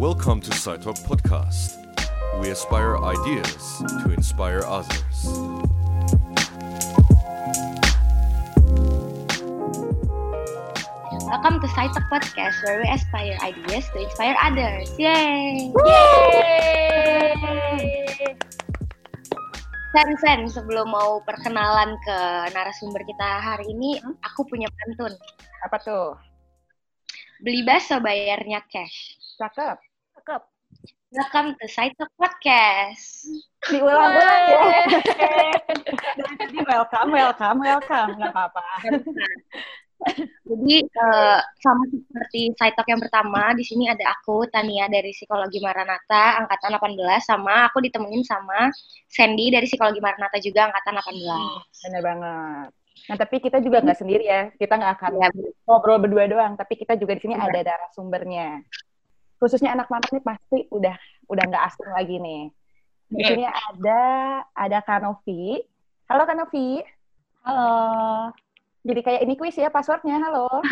Welcome to SciTalk Podcast. We aspire ideas to inspire others. Welcome to SciTalk Podcast, where we aspire ideas to inspire others. Yay! Yeay! Sen, Sen, sebelum mau perkenalan ke narasumber kita hari ini, aku punya pantun. Apa tuh? Beli bakso bayarnya cash. Cakep. Cakep. Welcome to SciTalk Podcast. Diulang-ulang ya. Dari tadi welcome, welcome, welcome. Nggak apa-apa. Jadi eh, sama seperti SciTalk yang pertama, di sini ada aku Tania dari Psikologi Maranatha angkatan 18 sama aku ditemenin sama Sandy dari Psikologi Maranatha juga angkatan 18. Bener banget. Nah, tapi kita juga nggak sendiri ya. Kita nggak akan Ya, ngobrol berdua doang, tapi kita juga di sini Bener. ada narasumbernya. Khususnya anak mantan nih pasti udah udah nggak asing lagi nih. Di Oke. sini ada ada Kanovi. Halo Kanovi. Halo. Jadi kayak ini kuis ya passwordnya. Halo.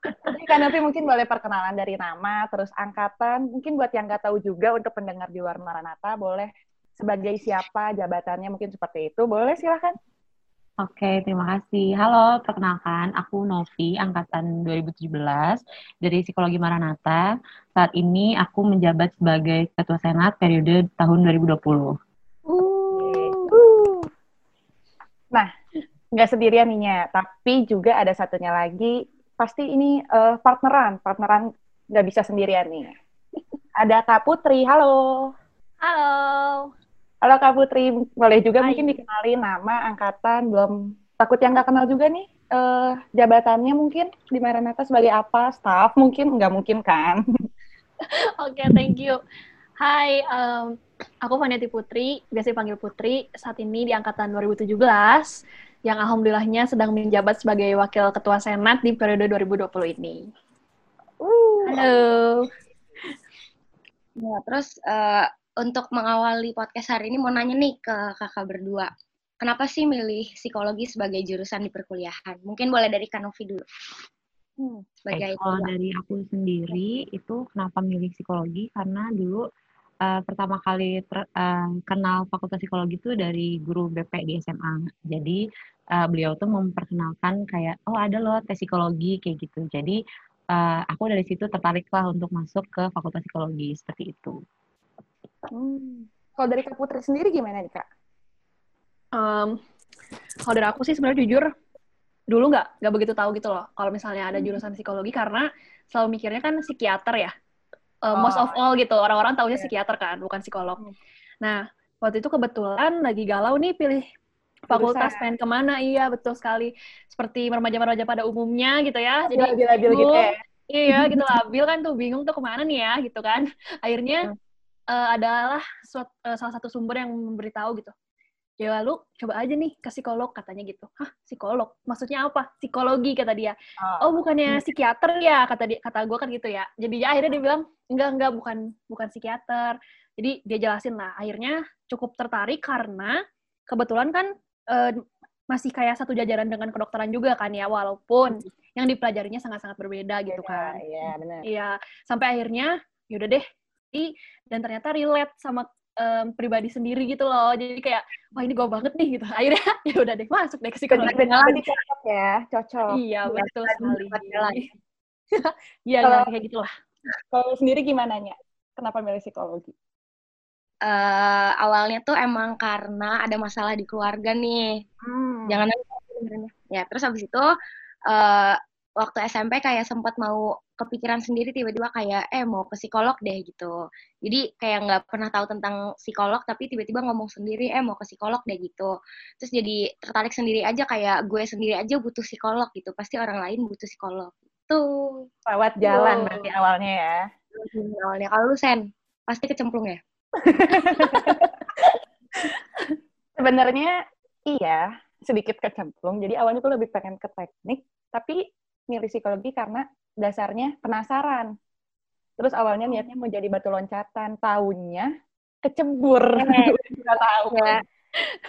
Jadi Kanovi mungkin boleh perkenalan dari nama, terus angkatan. Mungkin buat yang nggak tahu juga untuk pendengar di luar Maranatha boleh sebagai siapa jabatannya mungkin seperti itu. Boleh silahkan. Oke, terima kasih. Halo, perkenalkan, aku Novi, angkatan 2017 dari Psikologi Maranatha. Saat ini aku menjabat sebagai Ketua Senat periode tahun 2020. Nah, nggak sendirian nih tapi juga ada satunya lagi. Pasti ini eh, partneran, partneran nggak bisa sendirian nih. Ada Kak Putri. Halo. Halo Kak Putri, boleh juga Hai. mungkin dikenalin nama, angkatan, belum takut yang nggak kenal juga nih eh, jabatannya mungkin di Maranatha sebagai apa, staff mungkin nggak mungkin kan? Oke, thank you. Hai, em, aku Vaniati Putri, biasa dipanggil Putri. Saat ini di angkatan 2017, yang alhamdulillahnya sedang menjabat sebagai Wakil Ketua Senat di periode 2020 ini. Halo. Ya, terus eh, untuk mengawali podcast hari ini mau nanya nih ke kakak berdua. Kenapa sih milih psikologi sebagai jurusan di perkuliahan? Mungkin boleh dari Kanovi dulu. Hmm. Sebagai Baik, kalau dari aku sendiri itu kenapa milih psikologi karena dulu eh, pertama kali ter- eh, kenal Fakultas Psikologi itu dari guru BP di SMA. Jadi eh, beliau tuh memperkenalkan kayak oh ada loh tes psikologi kayak gitu. Jadi eh, aku dari situ tertarik lah untuk masuk ke Fakultas Psikologi seperti itu. Hmm. Kalau dari Kak Putri sendiri gimana nih Kak? Em, kalau dari aku sih sebenarnya jujur dulu nggak nggak begitu tahu gitu loh kalau misalnya ada jurusan psikologi karena selalu mikirnya kan psikiater ya most Oh. of all gitu orang-orang taunya Iya. psikiater kan bukan psikolog Hmm. nah waktu itu kebetulan lagi galau nih pilih fakultas pengen ke mana iya betul sekali seperti remaja-remaja pada umumnya gitu ya jadi Labil-labil gitu ya? Iya gitu labil kan tuh bingung tuh ke mana nih ya gitu kan. Akhirnya eh, adalah suat- eh, salah satu sumber yang memberitahu gitu. Ya lalu coba aja nih ke psikolog katanya gitu. Hah psikolog? Maksudnya apa? Psikologi kata dia. Oh bukannya psikiater ya kata dia kata gue kan gitu ya. Jadi ya akhirnya dia bilang enggak enggak bukan bukan psikiater. Jadi dia jelasin lah. Akhirnya cukup tertarik karena kebetulan kan eh, masih kayak satu jajaran dengan kedokteran juga kan ya walaupun yang dipelajarinya sangat-sangat berbeda gitu kan. Iya, benar. Iya, sampai akhirnya yaudah deh. Dan ternyata relate sama em, pribadi sendiri gitu loh. Jadi kayak wah ini gue banget nih gitu. Akhirnya ya udah deh masuk deh ke psikologi. Jadi cocok ya, cocok. Iya, betul sekali. Iya, Kalau- kayak gitulah. Kalau sendiri gimana nya? Kenapa milih psikologi? Eh, awalnya tuh emang karena ada masalah di keluarga nih. Hmm. Jangan. Ya, terus habis itu eh, waktu SMP kayak sempat mau kepikiran sendiri tiba-tiba kayak eh mau ke psikolog deh gitu. Jadi kayak nggak pernah tahu tentang psikolog tapi tiba-tiba ngomong sendiri eh mau ke psikolog deh gitu. Terus jadi tertarik sendiri aja kayak gue sendiri aja butuh psikolog gitu. Pasti orang lain butuh psikolog. Tuh. Lewat jalan Wow. berarti awalnya ya. Awalnya kalau lu Sen pasti kecemplung ya? Sebenarnya iya, sedikit kecemplung. Jadi awalnya tuh lebih pengen ke teknik, tapi milih psikologi karena dasarnya penasaran. Terus awalnya niatnya mau jadi batu loncatan, tahunnya kecebur. Eh. Udah tahu. Ya.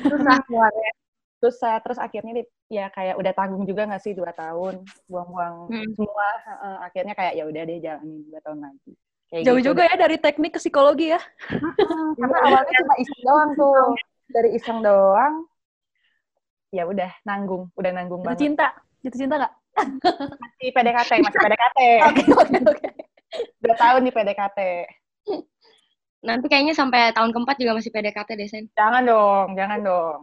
Susah keluarnya. susah terus akhirnya ya kayak udah tanggung juga nggak sih dua tahun buang-buang Hmm. semua akhirnya kayak ya udah deh jalanin dua tahun lagi Kayak Jauh gitu juga ya dari teknik ke psikologi ya. karena awalnya cuma iseng doang tuh dari iseng doang ya udah nanggung udah nanggung Jatuh banget cinta. Jatuh cinta nggak? Masih PDKT masih PDKT. Oke, oke, oke. dua tahun di PDKT. Nanti kayaknya sampai tahun keempat juga masih PDKT deh, Sen. jangan dong jangan dong.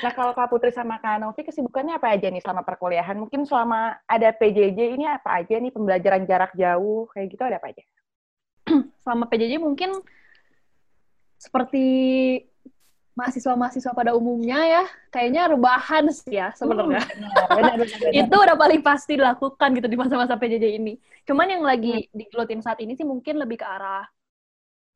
Nah kalau Kak Putri sama Kak Novi kesibukannya apa aja nih selama perkuliahan? Mungkin selama ada PJJ ini apa aja nih? Pembelajaran jarak jauh kayak gitu ada apa aja? Selama PJJ mungkin seperti mahasiswa-mahasiswa pada umumnya ya, kayaknya rebahan sih ya sebenarnya. Benar, benar, benar, benar. itu udah paling pasti dilakukan gitu di masa-masa PJJ ini. Cuman yang lagi digelutin saat ini sih mungkin lebih ke arah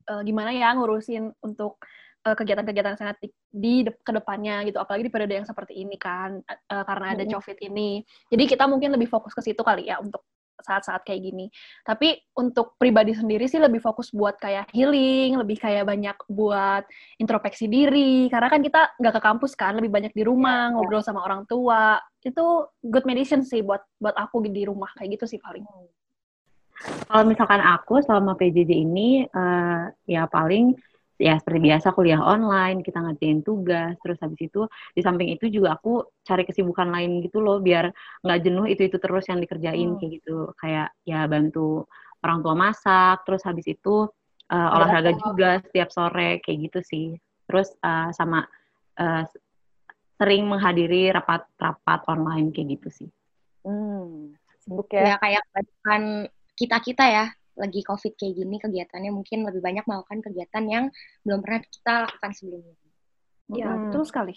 eh, gimana ya ngurusin untuk eh, kegiatan-kegiatan sangat di, di de- ke depannya gitu, apalagi di periode yang seperti ini kan, eh, karena ada Mm-mm. COVID ini. Jadi kita mungkin lebih fokus ke situ kali ya untuk saat-saat kayak gini. Tapi untuk pribadi sendiri sih lebih fokus buat kayak healing, lebih kayak banyak buat introspeksi diri. Karena kan kita nggak ke kampus kan, lebih banyak di rumah, ngobrol sama orang tua. Itu good medicine sih buat buat aku di rumah kayak gitu sih paling. Kalau misalkan aku selama PJJ ini, eh, ya paling ya seperti biasa kuliah online, kita ngerjain tugas, terus habis itu di samping itu juga aku cari kesibukan lain gitu loh, biar nggak jenuh itu-itu terus yang dikerjain Hmm. kayak gitu. Kayak ya bantu orang tua masak, terus habis itu eh, olahraga juga setiap sore kayak gitu sih. Terus eh, sama eh, sering menghadiri rapat-rapat online kayak gitu sih. Hmm, sibuk ya. Ya kayak kebanyakan kita-kita ya, lagi COVID kayak gini kegiatannya mungkin lebih banyak melakukan kegiatan yang belum pernah kita lakukan sebelumnya. Ya, Mm-mm. betul sekali.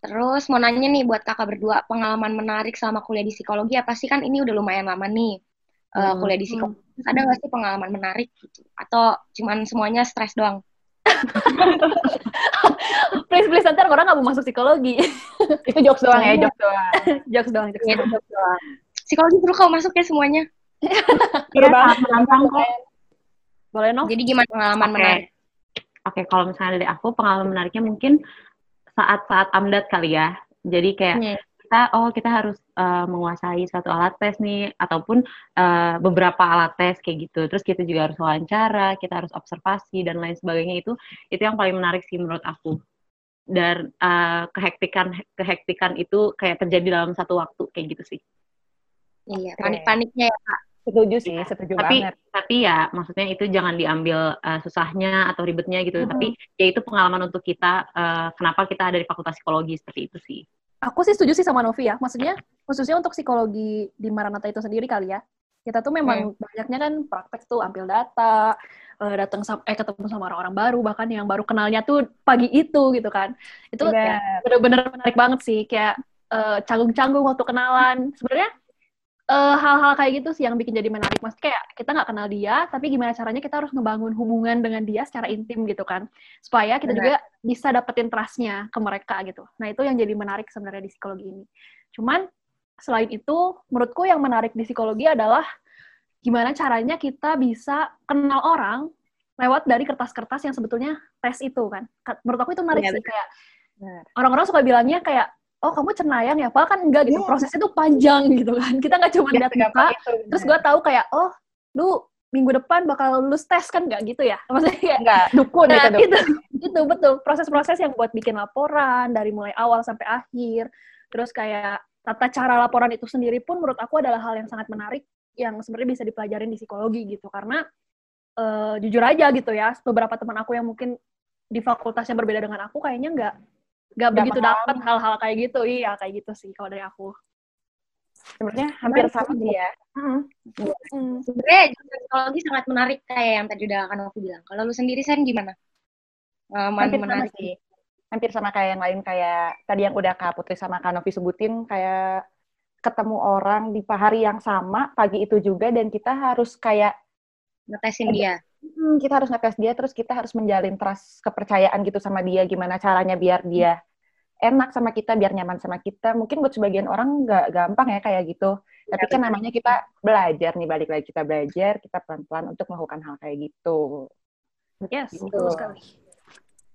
Terus mau nanya nih buat kakak berdua, pengalaman menarik selama kuliah di psikologi apa sih? Kan ini udah lumayan lama nih eh, Hmm. kuliah di psikologi. Terus ada nggak sih pengalaman menarik gitu? Atau cuman semuanya stres doang? Please, please, nanti orang nggak mau masuk psikologi. Itu jokes doang ya, jokes doang. jokes doang, jokes Iya, doang. jokes doang. Psikologi seru kalau masuk ya semuanya. Seru banget. menantang kok. Boleh, no? Jadi gimana pengalaman Oke. menarik? Oke, kalau misalnya dari aku pengalaman menariknya mungkin saat-saat amdat kali ya. Jadi kayak Hmm. kita oh kita harus uh, menguasai suatu alat tes nih ataupun uh, beberapa alat tes kayak gitu. Terus kita juga harus wawancara, kita harus observasi dan lain sebagainya itu itu yang paling menarik sih menurut aku. Dan uh, kehektikan kehektikan itu kayak terjadi dalam satu waktu kayak gitu sih. Iya, panik-paniknya ya, Kak. Setuju sih, Iya. setuju tapi banget. tapi ya maksudnya itu jangan diambil uh, susahnya atau ribetnya gitu tapi ya itu pengalaman untuk kita uh, kenapa kita ada di fakultas psikologi seperti itu sih Aku sih setuju sih sama Novi ya. Maksudnya, khususnya untuk psikologi di Maranatha itu sendiri kali ya. Kita tuh memang banyaknya kan praktek tuh ambil data, eh, datang eh ketemu sama orang-orang baru, bahkan yang baru kenalnya tuh pagi itu gitu kan. Itu Benar. ya, bener-bener menarik banget sih. Kayak canggung-canggung waktu kenalan. Sebenarnya eh, hal-hal kayak gitu sih yang bikin jadi menarik. Mas kayak kita nggak kenal dia, tapi gimana caranya kita harus ngebangun hubungan dengan dia secara intim gitu kan, supaya kita Benar. juga bisa dapetin trust-nya ke mereka gitu. Nah itu yang jadi menarik sebenarnya di psikologi ini. Cuman selain itu, menurutku yang menarik di psikologi adalah gimana caranya kita bisa kenal orang lewat dari kertas-kertas yang sebetulnya tes itu kan. Ka- Menurut aku itu menarik Iya, sih kayak orang-orang suka bilangnya kayak oh kamu cenayang ya, padahal kan enggak gitu. Iya. Prosesnya tuh panjang gitu kan. Kita nggak cuma Nggak lihat muka, itu, terus gue tahu kayak oh lu minggu depan bakal lulus tes kan nggak gitu ya maksudnya kayak Enggak, dukun nah, gitu, dukun. itu itu betul proses-proses yang buat bikin laporan dari mulai awal sampai akhir terus kayak tata cara laporan itu sendiri pun menurut aku adalah hal yang sangat menarik yang sebenarnya bisa dipelajarin di psikologi gitu karena eh, jujur aja gitu ya beberapa teman aku yang mungkin di fakultas yang berbeda dengan aku kayaknya nggak nggak begitu dapat hal-hal kayak gitu iya kayak gitu sih kalau dari aku Sebenarnya hampir sama sih. ya. Mm. Sebenarnya jurusan psikologi sangat menarik kayak yang tadi udah kan aku bilang. Kalau lu sendiri Sen gimana? Pengalaman Hampir sama menarik. sih. Hampir sama kayak yang lain kayak tadi yang udah Kak Putri sama Kak Novi sebutin kayak ketemu orang di hari yang sama pagi itu juga dan kita harus kayak Ngetesin dia. Hmm, kita harus ngetes dia terus kita harus menjalin trust kepercayaan gitu sama dia gimana caranya biar dia enak sama kita biar nyaman sama kita. Mungkin buat sebagian orang nggak gampang ya kayak gitu. Tapi kan namanya kita belajar nih balik lagi kita belajar kita pelan-pelan untuk melakukan hal kayak gitu. Yes Gitu. betul sekali.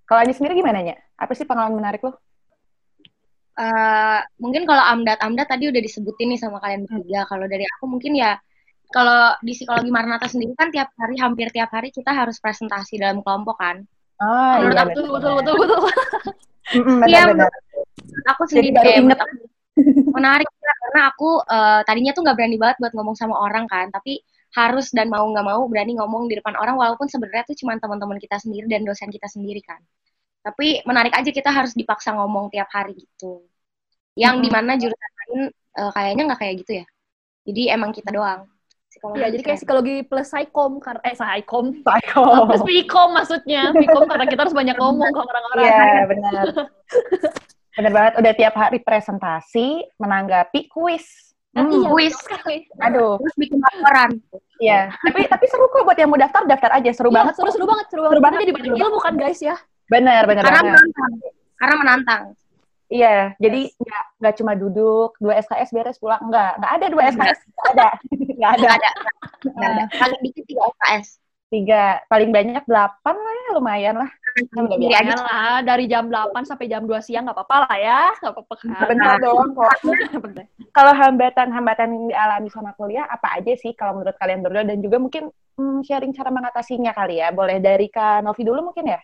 Kalau Anya sendiri gimana nya? Apa sih pengalaman menarik lo? Eh, mungkin kalau amdat amdat tadi udah disebutin nih sama kalian bertiga. Kalau dari aku mungkin ya kalau di psikologi Maranatha sendiri kan tiap hari hampir tiap hari kita harus presentasi dalam kelompok kan. Oh Menurut iya aku betul. betul betul betul Iya, aku Jadi sendiri baru kayak inget. menurut aku menarik ya, karena aku eh, tadinya tuh nggak berani banget buat ngomong sama orang kan, tapi harus dan mau nggak mau berani ngomong di depan orang walaupun sebenarnya tuh cuma teman-teman kita sendiri dan dosen kita sendiri kan. Tapi menarik aja kita harus dipaksa ngomong tiap hari gitu. Yang Mm-mm. di mana jurusan lain eh, kayaknya nggak kayak gitu ya. Jadi emang kita doang. Psikologi Iya, jadi kayak keren. psikologi plus psikom karena eh psikom Psycho. plus pikom maksudnya. Pikom karena kita harus banyak ngomong ke orang-orang. Iya, benar. Benar banget. Udah tiap hari presentasi, menanggapi kuis. Hmm, Iya, Kuis. sekali. Aduh, terus bikin laporan. iya. tapi tapi seru kok buat yang mau daftar, daftar aja. Seru Iya, banget. seru seru banget, seru, Seru banget. banget. Kita jadi banyak ilmu kan guys ya. Benar, benar Karena banget. menantang. Karena menantang. Iya, jadi nggak nggak cuma duduk, dua SKS beres pulang. Enggak, nggak ada dua SKS. Nggak ada. Nggak ada. Nggak ada. Nggak ada. Paling dikit tiga UKS. Tiga, paling banyak delapan lah ya, lumayan lah. Aja. Ya lah, dari jam 8 sampai jam 2 siang nggak apa-apa lah ya. Nggak apa-apa kan. Bentar kok. Bentar. Kalau hambatan-hambatan yang dialami sama kuliah, apa aja sih kalau menurut kalian berdua? Dan juga mungkin hmm, sharing cara mengatasinya kali ya. Boleh dari Kak Novi dulu mungkin ya?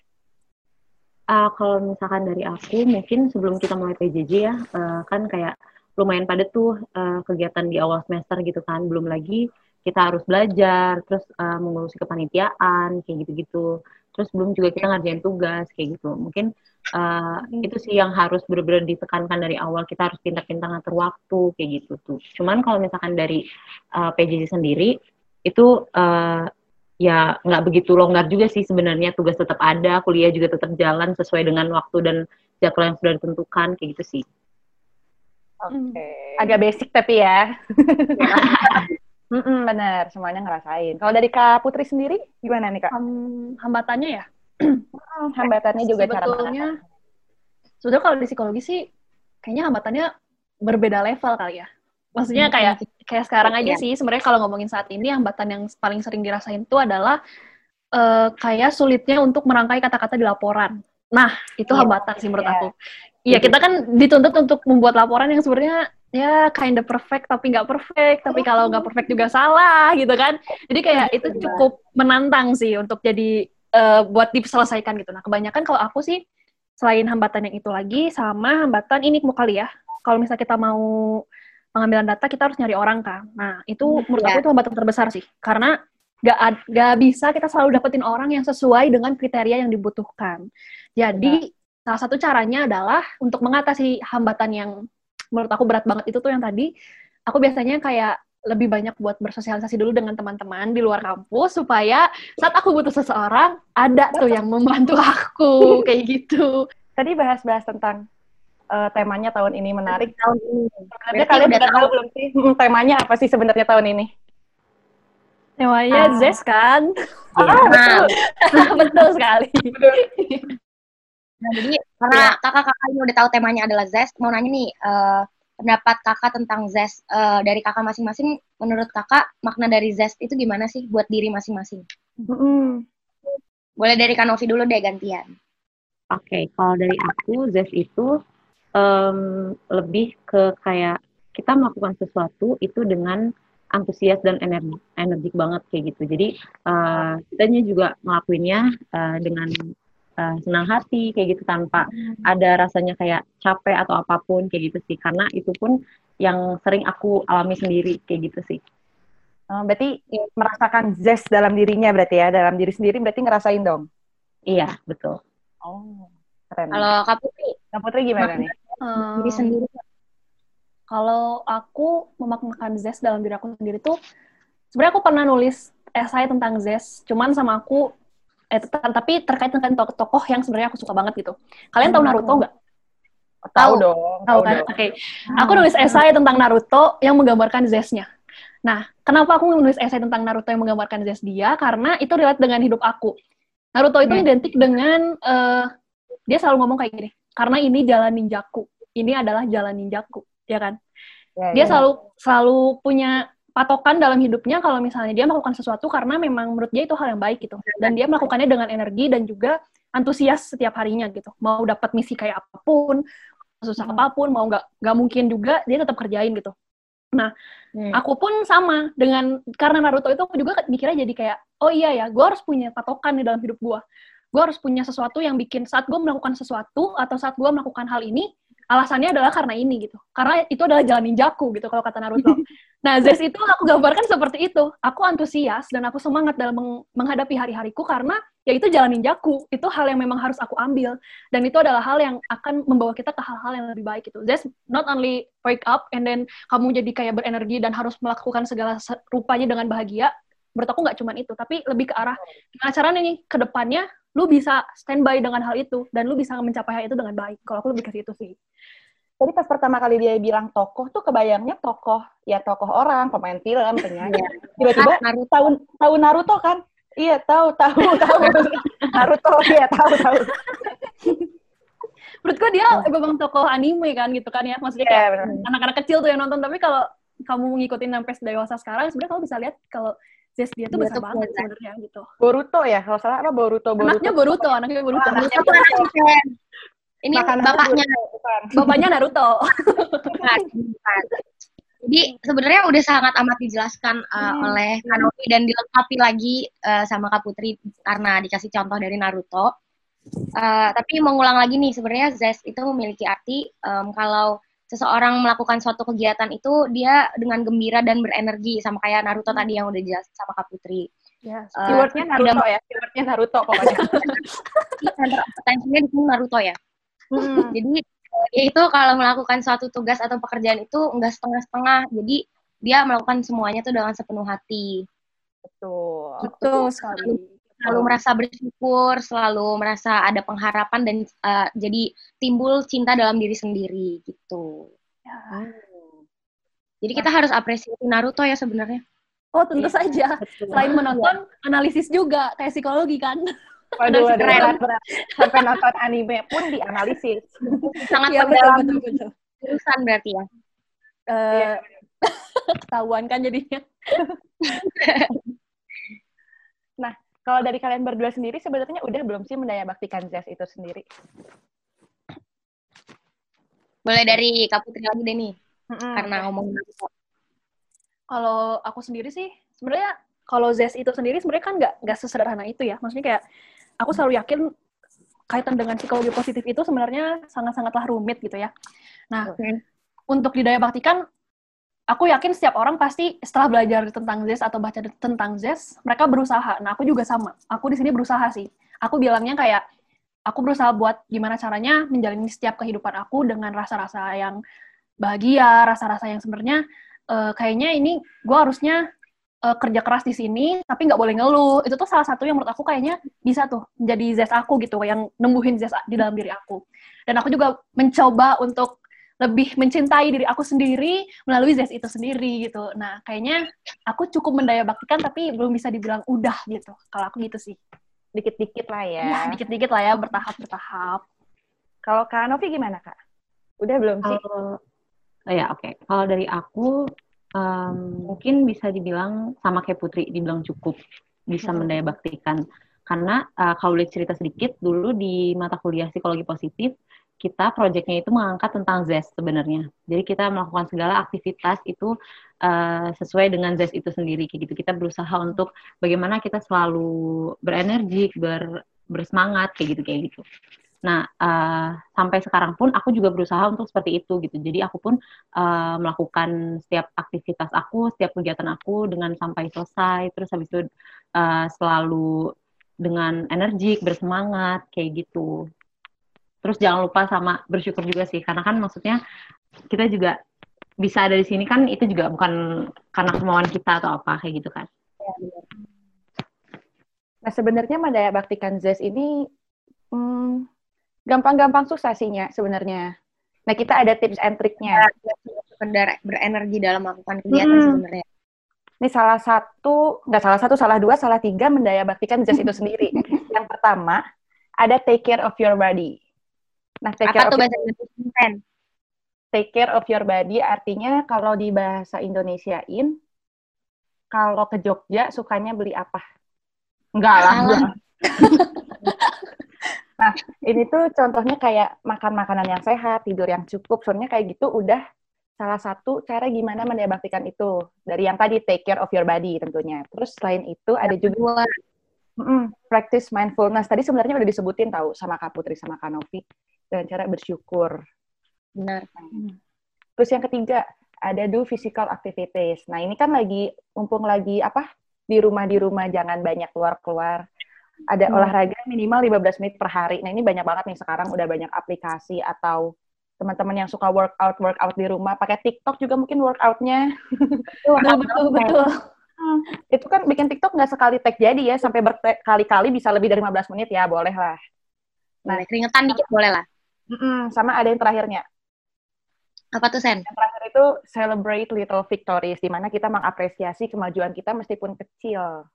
Ah, kalau misalkan dari aku, mungkin sebelum kita mulai PJJ ya, eh, kan kayak lumayan padat tuh eh, kegiatan di awal semester gitu kan. Belum lagi kita harus belajar, terus eh, mengurusi kepanitiaan, kayak gitu-gitu. Terus belum juga kita ngerjain tugas, kayak gitu. Mungkin eh, itu sih yang harus benar-benar ditekankan dari awal. Kita harus pintar-pintar ngatur waktu, kayak gitu tuh. Cuman kalau misalkan dari eh, PJJ sendiri, itu eh, ya nggak begitu longgar juga sih sebenarnya tugas tetap ada kuliah juga tetap jalan sesuai dengan waktu dan jadwal yang sudah ditentukan kayak gitu sih Oke. Agak basic tapi ya. Mm-mm, bener, semuanya ngerasain. Kalau dari Kak Putri sendiri, gimana nih Kak? Ham- hambatannya ya. Hmm, hambatannya juga cara sebetulnya sebetulnya kalau di psikologi sih kayaknya hambatannya berbeda level kali ya maksudnya Hmm, kayak kayak sekarang aja Iya. sih sebenarnya kalau ngomongin saat ini hambatan yang paling sering dirasain itu adalah eh, kayak sulitnya untuk merangkai kata-kata di laporan nah itu Iya. hambatan sih menurut Iya. aku Iya kita kan dituntut untuk membuat laporan yang sebenarnya ya kind of perfect tapi nggak perfect tapi kalau nggak perfect juga salah gitu kan jadi kayak itu cukup menantang sih untuk jadi eh, buat diselesaikan gitu. Nah, kebanyakan kalau aku sih selain hambatan yang itu lagi sama hambatan ini mau kali ya. Kalau misalnya kita mau pengambilan data kita harus nyari orang kan. Nah, itu menurut ya. aku itu hambatan terbesar sih. Karena gak, ad- gak bisa kita selalu dapetin orang yang sesuai dengan kriteria yang dibutuhkan. Jadi, salah satu caranya adalah untuk mengatasi hambatan yang menurut aku berat banget itu tuh yang tadi, aku biasanya kayak lebih banyak buat bersosialisasi dulu dengan teman-teman di luar kampus supaya saat aku butuh seseorang ada tuh yang membantu aku kayak gitu. Tadi bahas-bahas tentang eh, temanya tahun ini menarik. Tahun ini. Sebenarnya kalian udah tahu belum sih hmm, temanya apa sih sebenarnya tahun ini? Namanya Ah. Zes kan? Nah, Betul sekali. Nah, jadi karena kakak-kakak ini udah tahu temanya adalah zest, mau nanya nih eh, pendapat kakak tentang zest eh, dari kakak masing-masing. Menurut kakak makna dari zest itu gimana sih buat diri masing-masing? Boleh dari Kanovi dulu deh gantian. Oke, kalau dari aku, ZES itu em, lebih ke kayak kita melakukan sesuatu itu dengan antusias dan energi, energik banget kayak gitu. Jadi eh kitanya juga ngelakuinnya eh, dengan eh, senang hati kayak gitu tanpa ada rasanya kayak capek atau apa pun kayak gitu sih. Karena itu pun yang sering aku alami sendiri kayak gitu sih. Oh, berarti merasakan zest dalam dirinya berarti ya, dalam diri sendiri berarti ngerasain dong. Iya, betul. Oh, keren. Kalau Kak Putri, Kak Putri gimana nih? Diri Hmm, sendiri. Kalau aku memaknakan Zes dalam diri aku sendiri tuh, sebenarnya aku pernah nulis esai tentang Zes, cuman sama aku, eh, tapi terkait dengan to- tokoh yang sebenarnya aku suka banget gitu. Kalian tahu Hmm. Naruto nggak? Tahu Tahu. dong, Tahu tahu kan? Oke. Aku nulis esai tentang Naruto yang menggambarkan Zesnya. Nah, kenapa aku menulis esai tentang Naruto yang menggambarkan Zes dia? Karena itu relate dengan hidup aku. Naruto itu Hmm. identik dengan eh, dia selalu ngomong kayak gini. Karena ini jalan ninjaku. Ini adalah jalan ninjaku, ya kan? Ya, Dia ya. selalu selalu punya patokan dalam hidupnya kalau misalnya dia melakukan sesuatu karena memang menurut dia itu hal yang baik gitu. Dan dia melakukannya dengan energi dan juga antusias setiap harinya gitu. Mau dapat misi kayak apa pun, susah Hmm. apa pun mau nggak nggak mungkin juga dia tetap kerjain gitu nah Hmm. aku pun sama dengan karena Naruto itu aku juga mikirnya jadi kayak oh iya ya gue harus punya patokan di dalam hidup gue gue harus punya sesuatu yang bikin saat gue melakukan sesuatu atau saat gue melakukan hal ini alasannya adalah karena ini gitu. Karena itu adalah jalan ninjaku gitu kalau kata Naruto. Nah Zes itu aku gambarkan seperti itu. Aku antusias dan aku semangat dalam meng- menghadapi hari-hariku karena ya itu jalan ninjaku. Itu hal yang memang harus aku ambil. Dan itu adalah hal yang akan membawa kita ke hal-hal yang lebih baik gitu. Zes not only wake up and then kamu jadi kayak berenergi dan harus melakukan segala se- rupanya dengan bahagia menurut aku nggak cuman itu tapi lebih ke arah gimana caranya nih ke depannya lu bisa standby dengan hal itu dan lu bisa mencapai hal itu dengan baik kalau aku lebih ke situ sih Tadi pas pertama kali dia bilang tokoh tuh kebayangnya tokoh ya tokoh orang, pemain film, penyanyi. Tiba-tiba Naruto. tahu tahu Naruto kan? Iya, tahu, tahu, tahu. Naruto, iya, tahu, tahu. menurutku dia memang tokoh anime kan gitu kan ya maksudnya Iya, kayak benar. anak-anak kecil tuh yang nonton tapi kalau kamu ngikutin sampai dewasa sekarang sebenarnya kamu bisa lihat kalau Zes dia tuh besar banget sebenarnya gitu Boruto ya, kalau salah apa Boruto, Boruto. anaknya Boruto anaknya Boruto Oh, anaknya Itu anak Isen. Ini Makanannya bapaknya Boruto, bukan. bapaknya Naruto bukan, bukan. Jadi sebenarnya udah sangat amat dijelaskan uh, Hmm. oleh Kanopi dan dilengkapi lagi uh, sama Kak Putri karena dikasih contoh dari Naruto. Uh, tapi mengulang lagi nih sebenarnya Zest itu memiliki arti um, kalau seseorang melakukan suatu kegiatan itu dia dengan gembira dan berenergi sama kayak Naruto tadi yang udah jelas sama Kak Putri. yes. Uh, Keywordnya tidak Naruto ya, keywordnya Naruto pokoknya. center attention-nya di sini Naruto ya. Hmm. Jadi ya itu kalau melakukan suatu tugas atau pekerjaan itu enggak setengah-setengah. Jadi dia melakukan semuanya tuh dengan sepenuh hati. Betul. betul sekali Selalu merasa bersyukur, selalu merasa ada pengharapan dan uh, jadi timbul cinta dalam diri sendiri gitu. Ya. Jadi kita harus apresiasi Naruto ya sebenarnya. oh tentu Iya. saja Betul. selain menonton analisis juga kayak psikologi kan Waduh, waduh, Keren. berat, berat. Sampai nonton anime pun dianalisis. Sangat Iya betul mendalam betul betul urusan berarti ya. Eh, ketahuan kan jadinya Kalau dari kalian berdua sendiri, sebenarnya udah belum sih mendayabaktikan Zest itu sendiri? Boleh dari Kak Putri lagi deh nih, Mm-mm. karena ngomongin kalau aku sendiri sih sebenarnya kalau Zest itu sendiri sebenarnya kan nggak nggak sesederhana itu ya maksudnya kayak aku selalu yakin kaitan dengan psikologi positif itu sebenarnya sangat-sangatlah rumit gitu ya nah Oke. untuk didayabaktikan aku yakin setiap orang pasti setelah belajar tentang Zest atau baca tentang Zest mereka berusaha. Nah aku juga sama. Aku di sini berusaha sih. Aku bilangnya kayak aku berusaha buat gimana caranya menjalani setiap kehidupan aku dengan rasa-rasa yang bahagia rasa-rasa yang sebenarnya eh, kayaknya ini gue harusnya eh, kerja keras di sini tapi nggak boleh ngeluh. Itu tuh salah satu yang menurut aku kayaknya bisa tuh menjadi zest aku gitu yang nembuhin zest di dalam diri aku. Dan aku juga mencoba untuk lebih mencintai diri aku sendiri melalui zest itu sendiri gitu nah kayaknya aku cukup mendayabaktikan tapi belum bisa dibilang udah gitu kalau aku gitu sih Dikit-dikit lah ya. ya dikit-dikit lah ya bertahap bertahap Kalau Kak Novi gimana, Kak? Udah belum sih? Kalau oh ya oke, kalau dari aku em, mungkin bisa dibilang sama kayak Putri, dibilang cukup bisa Hmm. mendayabaktikan. Karena eh, kalau boleh cerita sedikit, dulu di mata kuliah psikologi positif kita proyeknya itu mengangkat tentang zest sebenarnya. Jadi kita melakukan segala aktivitas itu eh, sesuai dengan zest itu sendiri kayak gitu. Kita berusaha untuk bagaimana kita selalu berenergi, ber, bersemangat kayak gitu kayak gitu. Nah, eh, sampai sekarang pun aku juga berusaha untuk seperti itu gitu. Jadi aku pun eh, melakukan setiap aktivitas aku, setiap kegiatan aku dengan sampai selesai. Terus habis itu eh, selalu dengan energik, bersemangat kayak gitu. Terus jangan lupa sama bersyukur juga sih, karena kan maksudnya kita juga bisa ada di sini kan itu juga bukan karena kemauan kita atau apa kayak gitu kan. Nah, sebenarnya mendayabaktikan Zest ini hmm, gampang-gampang susah sih, Nya, sebenarnya. Nah, kita ada tips and triknya. sekedar berenergi dalam melakukan kegiatan Hmm. sebenarnya. Ini salah satu, nggak salah satu, salah dua, salah tiga mendayabaktikan Zest itu sendiri. Yang pertama, ada take care of your body. Nah, take care Apa of tuh your, bahasa Indonesia? take care of your body artinya kalau di bahasa Indonesiain, kalau ke Jogja sukanya beli apa? Enggak lah. Nah, ini tuh contohnya kayak makan makanan yang sehat, tidur yang cukup. Soalnya kayak gitu udah salah satu cara gimana mendebaktikan itu. Dari yang tadi take care of your body tentunya. Terus selain itu ada juga mm, practice mindfulness. Tadi sebenarnya udah disebutin tahu sama Kak Putri sama Kak Novi dengan cara bersyukur. Benar. Terus yang ketiga ada do physical activities. Nah, ini kan lagi mumpung lagi apa? di rumah di rumah jangan banyak keluar-keluar ada hmm. olahraga minimal 15 menit per hari. Nah, ini banyak banget nih sekarang udah banyak aplikasi atau teman-teman yang suka workout workout di rumah pakai TikTok juga mungkin workoutnya. Betul, betul, betul. Hmm, itu kan bikin TikTok nggak sekali tag jadi ya, sampai berkali-kali bisa lebih dari 15 menit ya, boleh lah. Nah, keringetan dikit boleh lah. Mm-mm, sama ada yang terakhirnya. Apa tuh, Sen? Yang terakhir itu celebrate little victories, di mana kita mengapresiasi kemajuan kita meskipun kecil.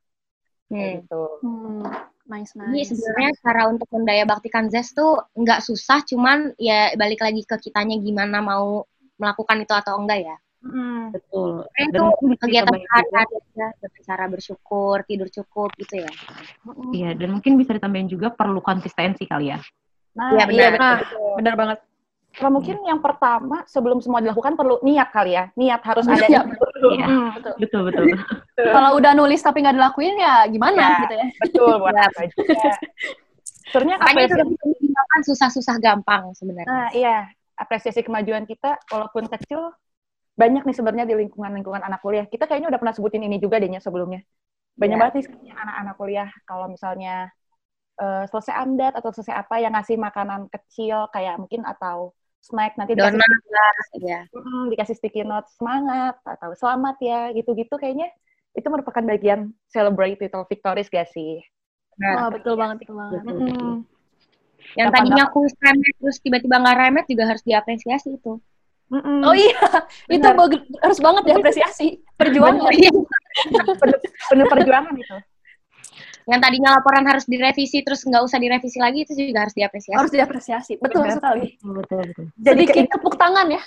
Hmm. Gitu. Hmm. Nice, nice. Ini sebenarnya cara untuk mendaya baktikan zest tuh nggak susah, cuman ya balik lagi ke kitanya gimana mau melakukan itu atau enggak ya. Hmm. Betul. itu kegiatan sehari-hari ya, cara bersyukur, tidur cukup gitu ya. Iya, dan mungkin bisa ditambahin juga perlu konsistensi kali ya. Nah, iya benar. Iya, benar, benar banget. Kalau mungkin yang pertama sebelum semua dilakukan perlu niat kali ya. Niat harus ada. Iya, betul. Ya, betul. betul, betul. Kalau udah nulis tapi nggak dilakuin ya gimana ya, gitu ya. Betul, buat apa juga. Sebenarnya apa itu kan susah-susah gampang sebenarnya. Nah, iya. Apresiasi kemajuan kita walaupun kecil banyak nih sebenarnya di lingkungan-lingkungan anak kuliah. Kita kayaknya udah pernah sebutin ini juga dehnya sebelumnya. Banyak ya. banget nih anak-anak kuliah kalau misalnya uh, selesai amdat atau selesai apa yang ngasih makanan kecil kayak mungkin atau snack nanti dikasih Donat, ya. Hmm, dikasih sticky note semangat atau selamat ya gitu-gitu kayaknya itu merupakan bagian celebrate little victories gak sih? Nah, oh, betul banget, betul banget. Betul, betul. Yang tadinya aku remet terus tiba-tiba nggak remet juga harus diapresiasi itu. Mm -mm. Oh iya, Benar. itu harus banget diapresiasi. Perjuangan. penuh, penuh perjuangan itu yang tadinya laporan harus direvisi terus nggak usah direvisi lagi itu juga harus diapresiasi. Harus diapresiasi, betul betul sekali. Betul betul. Jadi Sedikit tepuk tangan ya.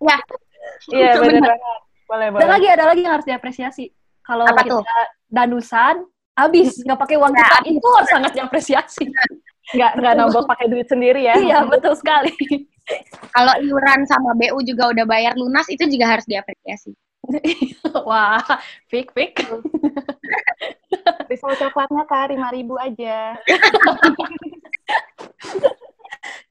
ya. Iya benar. Boleh boleh. Dan lagi ada lagi yang harus diapresiasi. Kalau kita tuh? danusan, habis nggak pakai uang nah, kita itu harus sangat diapresiasi. Nggak nggak nambah pakai duit sendiri ya. Iya betul sekali. Kalau iuran sama BU juga udah bayar lunas itu juga harus diapresiasi. Wah, fake fake. Pisau coklatnya kak lima ribu aja.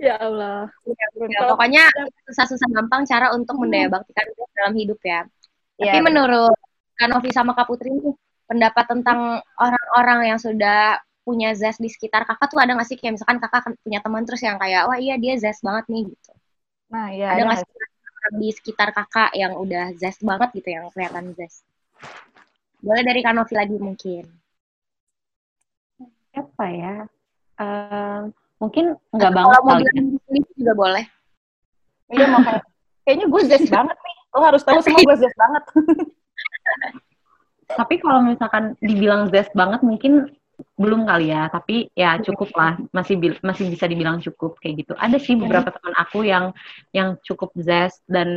ya Allah. Ya, ya, pokoknya susah-susah gampang cara untuk mendaya baktikan dalam hidup ya. ya Tapi menurut Kanovi sama Kak Putri nih, pendapat tentang orang-orang yang sudah punya zest di sekitar kakak tuh ada nggak sih kayak misalkan kakak punya teman terus yang kayak wah iya dia zest banget nih gitu. Nah iya. Ada nggak sih orang di sekitar kakak yang udah zest banget gitu yang kelihatan zest? Boleh dari Kanovi lagi mungkin. Apa ya? Uh, mungkin nggak banget kalau mau bilang juga boleh. Iya mau kayak kayaknya gue zest banget nih. Lo harus tahu semua gue zest banget. Tapi kalau misalkan dibilang zest banget mungkin belum kali ya, tapi ya cukup lah, masih masih bisa dibilang cukup kayak gitu. Ada sih beberapa teman aku yang yang cukup zest dan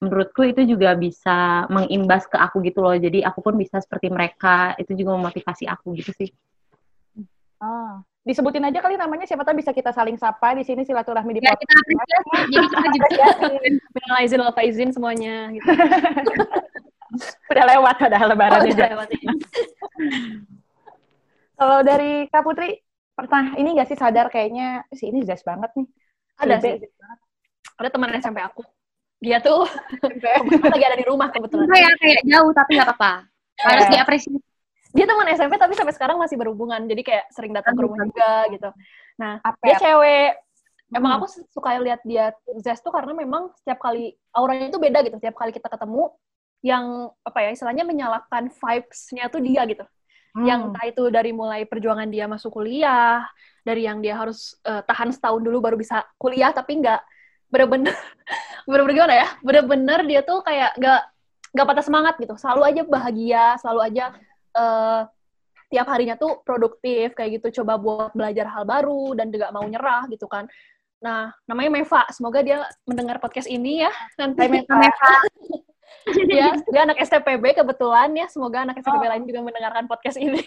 menurutku itu juga bisa mengimbas ke aku gitu loh. Jadi aku pun bisa seperti mereka, itu juga memotivasi aku gitu sih. Oh, disebutin aja kali namanya siapa tahu bisa kita saling sapa di sini silaturahmi di ya, kita jadi kita juga minal izin wal izin semuanya gitu. udah lewat udah lebaran oh, udah lewat, ya. Kalau dari Kak Putri, pernah ini gak sih sadar kayaknya si ini jazz banget nih? Ada sih. Ada teman SMP aku. Dia tuh lagi ada di rumah kebetulan. Kayak kayak jauh tapi gak apa-apa. Harus yeah. diapresiasi. Dia teman SMP tapi sampai sekarang masih berhubungan. Jadi kayak sering datang ke rumah juga gitu. Nah, apa dia ya? cewek. Emang hmm. aku suka lihat dia Zest tuh karena memang setiap kali auranya itu beda gitu. Setiap kali kita ketemu yang apa ya istilahnya menyalakan vibes-nya tuh dia gitu hmm. yang entah itu dari mulai perjuangan dia masuk kuliah dari yang dia harus uh, tahan setahun dulu baru bisa kuliah tapi nggak bener-bener bener-bener gimana ya? Bener-bener dia tuh kayak nggak nggak patah semangat gitu. Selalu aja bahagia selalu aja uh, tiap harinya tuh produktif kayak gitu. Coba buat belajar hal baru dan juga mau nyerah gitu kan. Nah namanya Meva. Semoga dia mendengar podcast ini ya nanti. Hai Meva ya, dia anak STPB kebetulan ya. Semoga anak STPB lain juga mendengarkan podcast ini.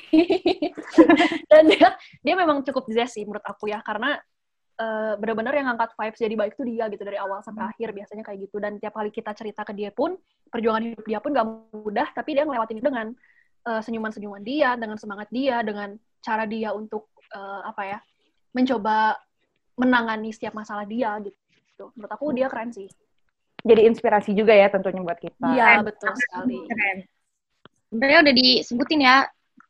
Dan dia dia memang cukup zest sih menurut aku ya, karena uh, benar-benar yang ngangkat vibes jadi baik tuh dia gitu dari awal sampai akhir biasanya kayak gitu. Dan tiap kali kita cerita ke dia pun, perjuangan hidup dia pun gak mudah, tapi dia ngelewatin itu dengan uh, senyuman-senyuman dia, dengan semangat dia, dengan cara dia untuk uh, apa ya, mencoba menangani setiap masalah dia gitu. Menurut aku dia keren sih jadi inspirasi juga ya tentunya buat kita. Iya, betul sekali. Keren. Sebenarnya udah disebutin ya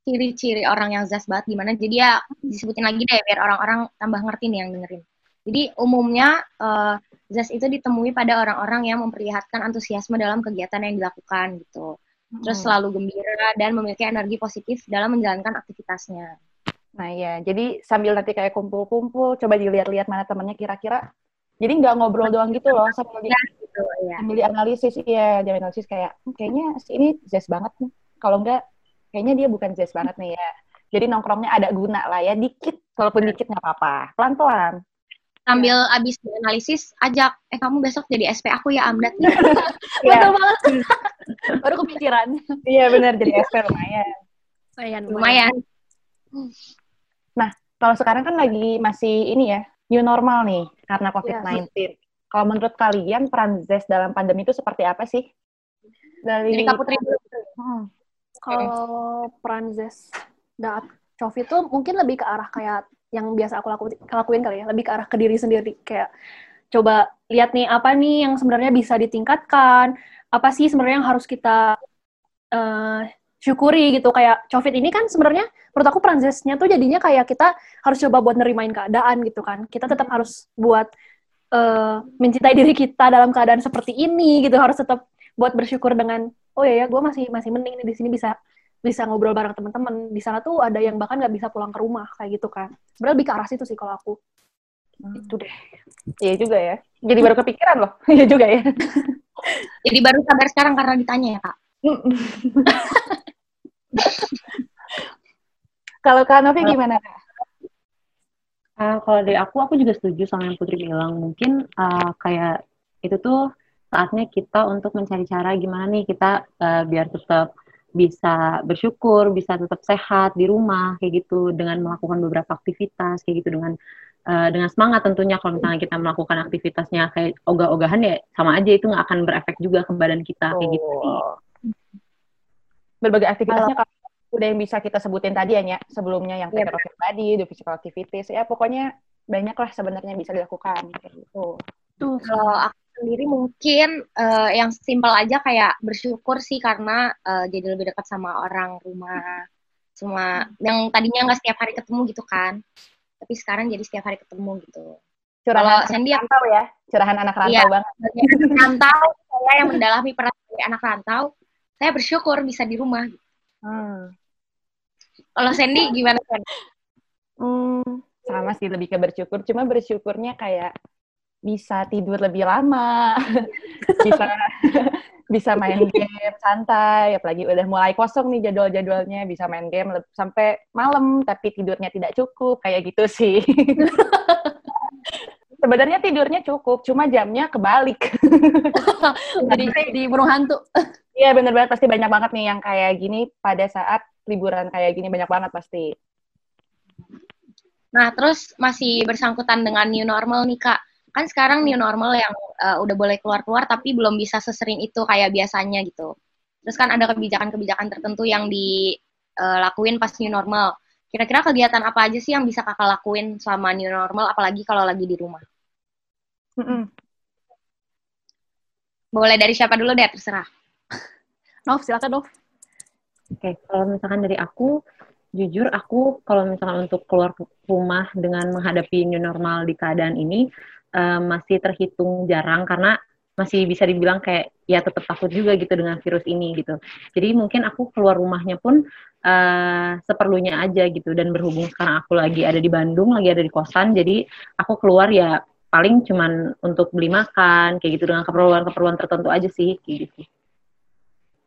ciri-ciri orang yang zas banget gimana. Jadi ya disebutin lagi deh biar orang-orang tambah ngerti nih yang dengerin. Jadi umumnya uh, zas itu ditemui pada orang-orang yang memperlihatkan antusiasme dalam kegiatan yang dilakukan gitu. Terus hmm. selalu gembira dan memiliki energi positif dalam menjalankan aktivitasnya. Nah ya, jadi sambil nanti kayak kumpul-kumpul, coba dilihat-lihat mana temannya kira-kira jadi nggak ngobrol doang gitu loh sambil di, gitu, ya. sambil dianalisis iya dia analisis kayak hm, kayaknya si ini jazz banget nih. Kalau enggak kayaknya dia bukan jazz banget nih ya. Jadi nongkrongnya ada guna lah ya dikit walaupun dikit nggak apa-apa pelan-pelan. Sambil abis analisis ajak eh kamu besok jadi SP aku ya Amdat. Betul banget. Baru kepikiran. Iya benar jadi SP lumayan. Lumayan lumayan. Nah kalau sekarang kan lagi masih ini ya new normal nih karena COVID-19. Yeah. Kalau menurut kalian peran ZES dalam pandemi itu seperti apa sih? Dari Jadi Kaputri hmm. Kalau peran ZES saat COVID itu mungkin lebih ke arah kayak yang biasa aku lakuin, lakuin kali ya, lebih ke arah ke diri sendiri kayak coba lihat nih apa nih yang sebenarnya bisa ditingkatkan, apa sih sebenarnya yang harus kita uh, syukuri gitu. Kayak covid ini kan sebenarnya menurut aku transesnya tuh jadinya kayak kita harus coba buat nerimain keadaan gitu kan. Kita tetap harus buat uh, mencintai diri kita dalam keadaan seperti ini gitu. Harus tetap buat bersyukur dengan oh ya ya gue masih masih mending nih di sini bisa bisa ngobrol bareng teman-teman. Di sana tuh ada yang bahkan nggak bisa pulang ke rumah kayak gitu kan. Sebenarnya lebih ke arah situ sih kalau aku. Hmm. itu deh. Iya juga ya. Jadi baru kepikiran loh. Iya juga ya. Jadi baru sadar sekarang karena ditanya ya kak kalau Kak Novi gimana? Uh, kalau dari aku, aku juga setuju sama yang Putri bilang. Mungkin uh, kayak itu tuh saatnya kita untuk mencari cara gimana nih kita uh, biar tetap bisa bersyukur, bisa tetap sehat di rumah kayak gitu dengan melakukan beberapa aktivitas kayak gitu dengan uh, dengan semangat tentunya kalau misalnya kita melakukan aktivitasnya kayak ogah-ogahan ya sama aja itu nggak akan berefek juga ke badan kita kayak gitu oh berbagai aktivitasnya kalau udah yang bisa kita sebutin tadi ya Nya, sebelumnya yang take care body, the physical activities, ya pokoknya banyak lah sebenarnya bisa dilakukan kayak gitu. Tuh kalau aku sendiri mungkin uh, yang simpel aja kayak bersyukur sih karena uh, jadi lebih dekat sama orang rumah semua yang tadinya nggak setiap hari ketemu gitu kan. Tapi sekarang jadi setiap hari ketemu gitu. Curahan Sandy yang rantau ya. Curahan anak rantau iya, banget rantau saya yang mendalami peran anak rantau saya bersyukur bisa di rumah. Hmm. Kalau Sandy gimana kan? Hmm, sama sih lebih ke bersyukur. Cuma bersyukurnya kayak bisa tidur lebih lama, bisa bisa main game santai, apalagi udah mulai kosong nih jadwal-jadwalnya, bisa main game sampai malam tapi tidurnya tidak cukup, kayak gitu sih. Sebenarnya tidurnya cukup, cuma jamnya kebalik. Jadi di burung hantu. Iya bener banget pasti banyak banget nih yang kayak gini pada saat liburan kayak gini banyak banget pasti. Nah terus masih bersangkutan dengan new normal nih kak. Kan sekarang new normal yang uh, udah boleh keluar-keluar tapi belum bisa sesering itu kayak biasanya gitu. Terus kan ada kebijakan-kebijakan tertentu yang dilakuin uh, pas new normal. Kira-kira kegiatan apa aja sih yang bisa kakak lakuin selama new normal apalagi kalau lagi di rumah? Mm -mm. Boleh dari siapa dulu deh terserah. Nov, silakan Nov. Oke, okay, kalau misalkan dari aku, jujur aku kalau misalkan untuk keluar rumah dengan menghadapi new normal di keadaan ini uh, masih terhitung jarang karena masih bisa dibilang kayak ya tetap takut juga gitu dengan virus ini gitu. Jadi mungkin aku keluar rumahnya pun uh, seperlunya aja gitu dan berhubung sekarang aku lagi ada di Bandung, lagi ada di kosan, jadi aku keluar ya paling cuman untuk beli makan kayak gitu dengan keperluan-keperluan tertentu aja sih kayak gitu.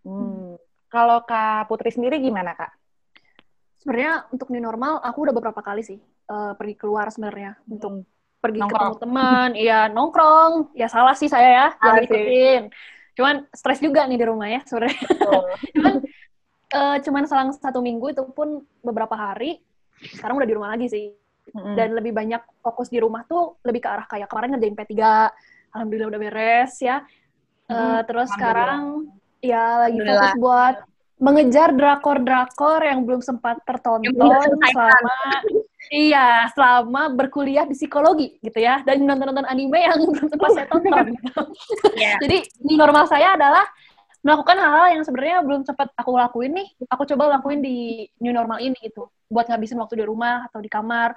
Hmm. Kalau Kak Putri sendiri gimana Kak? Sebenarnya untuk new normal aku udah beberapa kali sih uh, pergi keluar sebenarnya hmm. untuk pergi nongkrong. ketemu teman, iya nongkrong, ya salah sih saya ya, jangan ikutin. Cuman stres juga nih di rumah ya sebenarnya. cuman uh, cuman selang satu minggu itu pun beberapa hari sekarang udah di rumah lagi sih. Mm-hmm. Dan lebih banyak fokus di rumah tuh lebih ke arah kayak kemarin ngerjain P3, alhamdulillah udah beres ya. Uh, terus sekarang ya lagi fokus buat mengejar drakor-drakor yang belum sempat tertonton selama iya selama berkuliah di psikologi gitu ya dan nonton-nonton anime yang belum sempat saya tonton gitu. yeah. jadi normal saya adalah melakukan hal-hal yang sebenarnya belum sempat aku lakuin nih aku coba lakuin di new normal ini gitu buat ngabisin waktu di rumah atau di kamar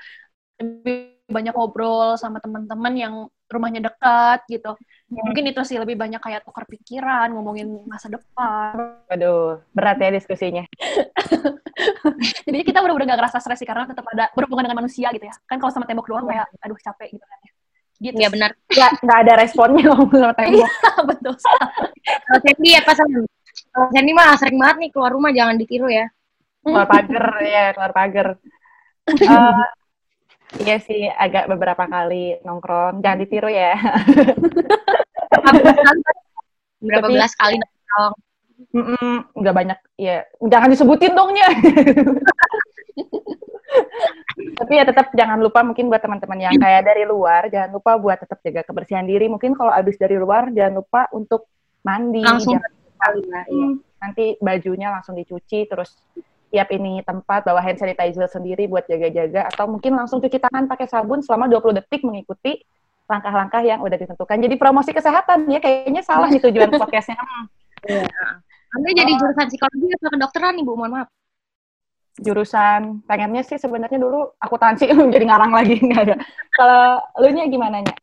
lebih banyak ngobrol sama teman-teman yang rumahnya dekat gitu. Mungkin itu sih lebih banyak kayak tukar pikiran, ngomongin masa depan. Aduh, berat ya diskusinya. Jadi kita benar-benar gak ngerasa stres sih karena tetap ada berhubungan dengan manusia gitu ya. Kan kalau sama tembok doang kayak aduh capek gitu kan ya. Gitu ya benar. Ya, nggak ada responnya ngomong sama tembok. Iya, betul. Kalau Sandy ya pas Kalau Sandy mah sering banget nih keluar rumah jangan ditiru ya. Keluar pagar ya, keluar pagar. Uh, Iya sih, agak beberapa kali nongkrong. Jangan ditiru ya. Berapa Tapi, belas kali. Mm nggak banyak, ya. Jangan disebutin dongnya. Tapi ya tetap jangan lupa mungkin buat teman-teman yang kayak dari luar, jangan lupa buat tetap jaga kebersihan diri. Mungkin kalau habis dari luar, jangan lupa untuk mandi. Langsung jangan, ya. Nanti bajunya langsung dicuci, terus tiap ini tempat bawa hand sanitizer sendiri buat jaga-jaga atau mungkin langsung cuci tangan pakai sabun selama 20 detik mengikuti langkah-langkah yang udah ditentukan. Jadi promosi kesehatan ya kayaknya salah nih tujuan podcastnya. Iya. Anda jadi jurusan psikologi atau kedokteran nih Bu? Mohon maaf. Jurusan pengennya sih sebenarnya dulu aku sih jadi ngarang lagi nggak ada. Kalau lu nya gimana nya?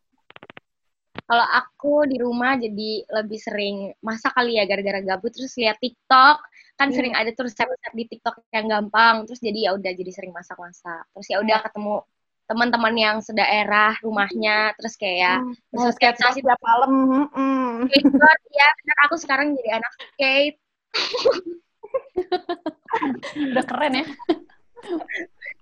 Kalau aku di rumah jadi lebih sering masak kali ya gara-gara gabut terus lihat TikTok kan hmm. sering ada terus resep-resep di TikTok yang gampang terus jadi ya udah jadi sering masak-masak terus ya udah ketemu teman-teman yang sedaerah rumahnya terus kayak hmm. terus skate setiap malam hmm. ya benar aku sekarang jadi anak skate udah keren ya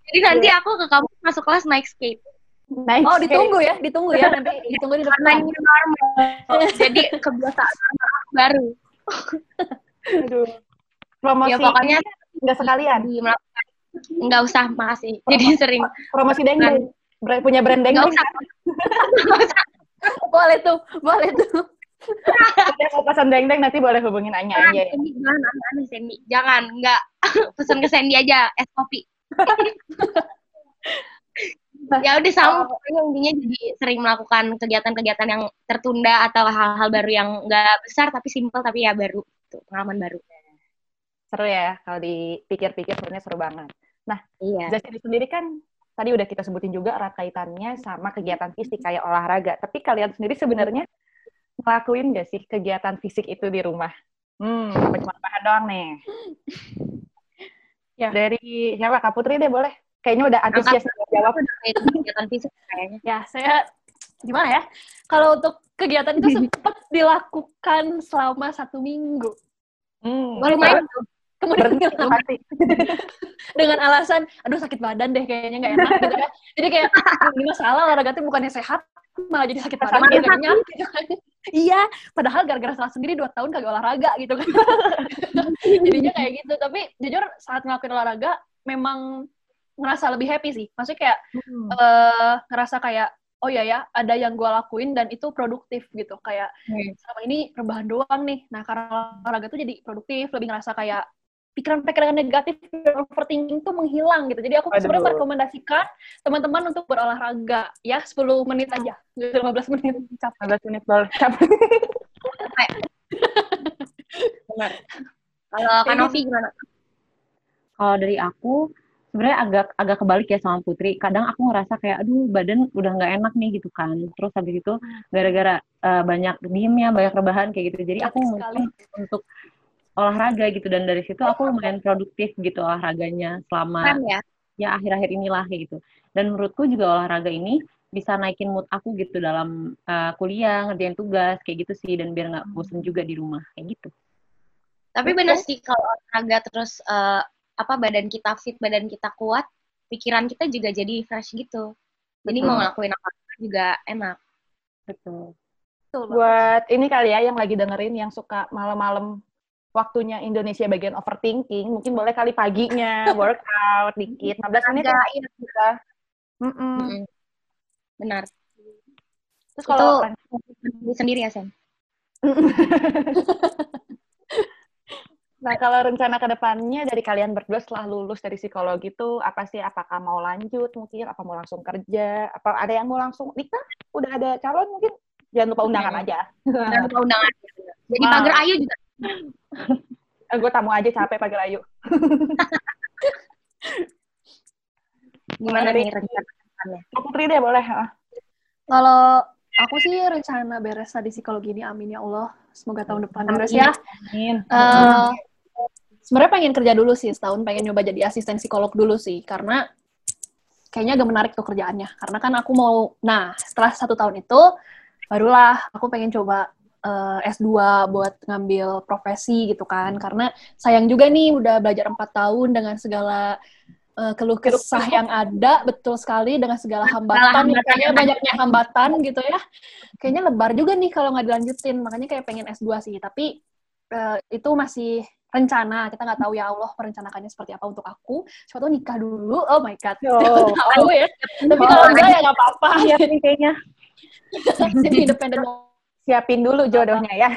jadi nanti aku ke kamu masuk kelas naik skate Nice. Oh, ditunggu ya, ditunggu ya nanti ditunggu di depan. Karena ini normal. Jadi kebiasaan baru. Aduh. Promosi ya, pokoknya nggak sekalian. Nggak usah, makasih. Jadi sering. Promosi dendeng. Brand, punya brand dendeng. Nggak usah. boleh tuh, boleh tuh. Kalau mau pesan dendeng nanti boleh hubungin Anya aja. Ya. Jangan, jangan, Sandy. Jangan, nggak. Pesan ke Sandy aja, es kopi ya udah sama oh. pokoknya intinya jadi sering melakukan kegiatan-kegiatan yang tertunda atau hal-hal baru yang nggak besar tapi simple tapi ya baru tuh pengalaman baru seru ya kalau dipikir-pikir sebenarnya seru banget nah iya. jadi sendiri kan tadi udah kita sebutin juga erat kaitannya sama kegiatan fisik kayak olahraga tapi kalian sendiri sebenarnya ngelakuin gak sih kegiatan fisik itu di rumah hmm cuma bahan doang nih ya. dari siapa Kak Putri deh boleh kayaknya udah antusias jawab kegiatan fisik kayaknya. Ya, saya gimana ya? Kalau untuk kegiatan itu sempat dilakukan selama satu minggu. Hmm. Baru main tuh. Kemudian dengan alasan, aduh sakit badan deh kayaknya nggak enak gitu ya. Jadi kayak ini masalah olahraga itu bukannya sehat, malah jadi sakit badan gitu, gitu kan. Iya, padahal gara-gara salah sendiri dua tahun kagak olahraga gitu kan. Jadinya kayak gitu. Tapi jujur saat ngelakuin olahraga memang ngerasa lebih happy sih. Maksudnya kayak hmm. uh, ngerasa kayak oh ya ya ada yang gue lakuin dan itu produktif gitu. Kayak hmm. selama ini rebahan doang nih. Nah karena olahraga tuh jadi produktif, lebih ngerasa kayak pikiran-pikiran negatif, overthinking tuh menghilang gitu. Jadi aku sebenarnya merekomendasikan teman-teman untuk berolahraga ya 10 menit aja, 15 menit capek. 15 menit baru capek. Kalau Kanovi gimana? Kalau dari aku, sebenarnya agak agak kebalik ya sama Putri. Kadang aku ngerasa kayak aduh badan udah nggak enak nih gitu kan. Terus habis itu gara-gara uh, banyak diemnya, banyak rebahan kayak gitu. Jadi aku mungkin untuk olahraga gitu dan dari situ aku lumayan produktif gitu olahraganya selama ya? ya akhir-akhir inilah kayak gitu. Dan menurutku juga olahraga ini bisa naikin mood aku gitu dalam uh, kuliah, ngerjain tugas kayak gitu sih dan biar nggak bosen juga di rumah kayak gitu. Tapi benar sih kalau olahraga terus uh, apa badan kita fit, badan kita kuat, pikiran kita juga jadi fresh gitu. Jadi Betul. mau ngelakuin apa juga enak. Betul. Betul banget. Buat ini kali ya yang lagi dengerin yang suka malam-malam waktunya Indonesia bagian overthinking, mungkin boleh kali paginya workout dikit, 15 menit ya iya. Mm-mm. Mm-mm. Benar. Terus kalau Itu sendiri ya, Sen? Nah, kalau rencana ke depannya dari kalian berdua setelah lulus dari psikologi itu apa sih? Apakah mau lanjut mungkin? Apa mau langsung kerja? Apa ada yang mau langsung nikah? Udah ada calon mungkin? Jangan lupa undangan Hmm. aja. Dan lupa undangan. Jadi pagar ayu juga. Gue tamu aja capek pagar ayu. Gimana nih rencana Putri deh boleh. ah. Kalau aku sih rencana beres di psikologi ini, amin ya Allah. Semoga tahun depan beres ya. Amin. Eh, sebenarnya pengen kerja dulu sih setahun pengen nyoba jadi asisten psikolog dulu sih karena kayaknya agak menarik tuh kerjaannya karena kan aku mau nah setelah satu tahun itu barulah aku pengen coba eh, S2 buat ngambil profesi gitu kan. Karena sayang juga nih udah belajar empat tahun dengan segala eh, keluh kesah yang ada betul sekali dengan segala hambatan hambatan. kayaknya banyaknya hambatan gitu ya. Kayaknya lebar juga nih kalau nggak dilanjutin. Makanya kayak pengen S2 sih. Tapi eh, itu masih rencana. Kita nggak tahu ya Allah merencanakannya seperti apa untuk aku. Siapa tahu nikah dulu. Oh my god. Siapa tahu ya. Tapi Oh, kalau enggak ya nggak apa-apa. Nih kayaknya. jadi independen Siapin dulu jodohnya ya.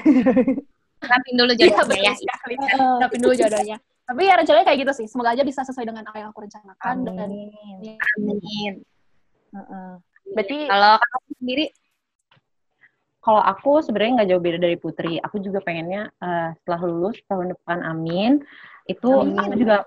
Rapin dulu Iya, jodohnya ya. sekali. siapin dulu jodohnya tapi ya rencananya kayak gitu sih semoga aja bisa sesuai dengan apa yang aku rencanakan dan Amin. Amin. Heeh. Berarti Kalau kamu sendiri, Kalau aku sebenarnya nggak jauh beda dari Putri. Aku juga pengennya eh, setelah lulus tahun depan, amin. Itu Amin. aku juga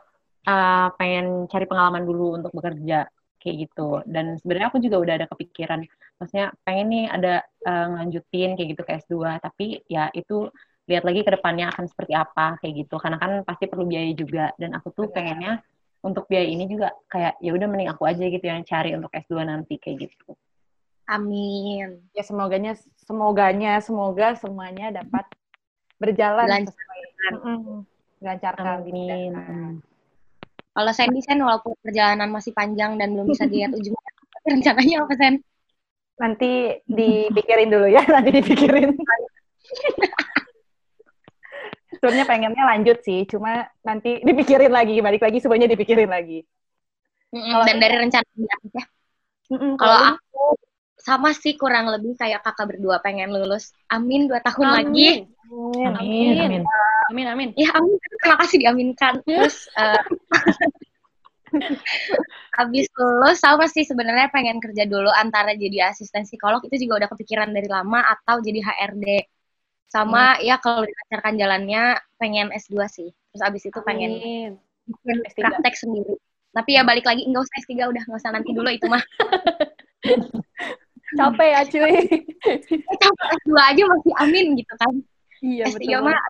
eh, pengen cari pengalaman dulu untuk bekerja kayak gitu. Dan sebenarnya aku juga udah ada kepikiran, maksudnya pengen nih ada eh, ngelanjutin kayak gitu ke S2. Tapi ya itu lihat lagi ke depannya akan seperti apa kayak gitu. Karena kan pasti perlu biaya juga. Dan aku tuh pengennya untuk biaya ini juga kayak ya udah mending aku aja gitu yang cari untuk S2 nanti kayak gitu. amin. ya semoganya semoganya semoga semuanya dapat berjalan Lancar. sesuai Amin. Kalau Sandy, Sen, walaupun perjalanan masih panjang dan belum bisa dilihat ujungnya, rencananya apa, Sen? Nanti dipikirin dulu ya nanti dipikirin sebenarnya pengennya lanjut sih cuma nanti dipikirin lagi balik lagi semuanya dipikirin lagi Mm-mm, Kalau- dan dari rencana ya. Mm-mm, Kalau aku sama sih kurang lebih kayak kakak berdua pengen lulus. Amin dua tahun Amin. lagi. Amin. Amin. Amin. amin amin Ya amin, terima kasih diaminkan. Terus eh, habis lulus sama sih sebenarnya pengen kerja dulu antara jadi asisten psikolog itu juga udah kepikiran dari lama atau jadi HRD. Sama ya kalau dilancarkan jalannya pengen S2 sih. Terus abis itu pengen Amin. bikin S3. praktek sendiri. Tapi ya balik lagi nggak usah S3 udah nggak usah nanti dulu itu mah. capek ya cuy Sampai S2 aja masih amin gitu kan. iya S3 betul mah.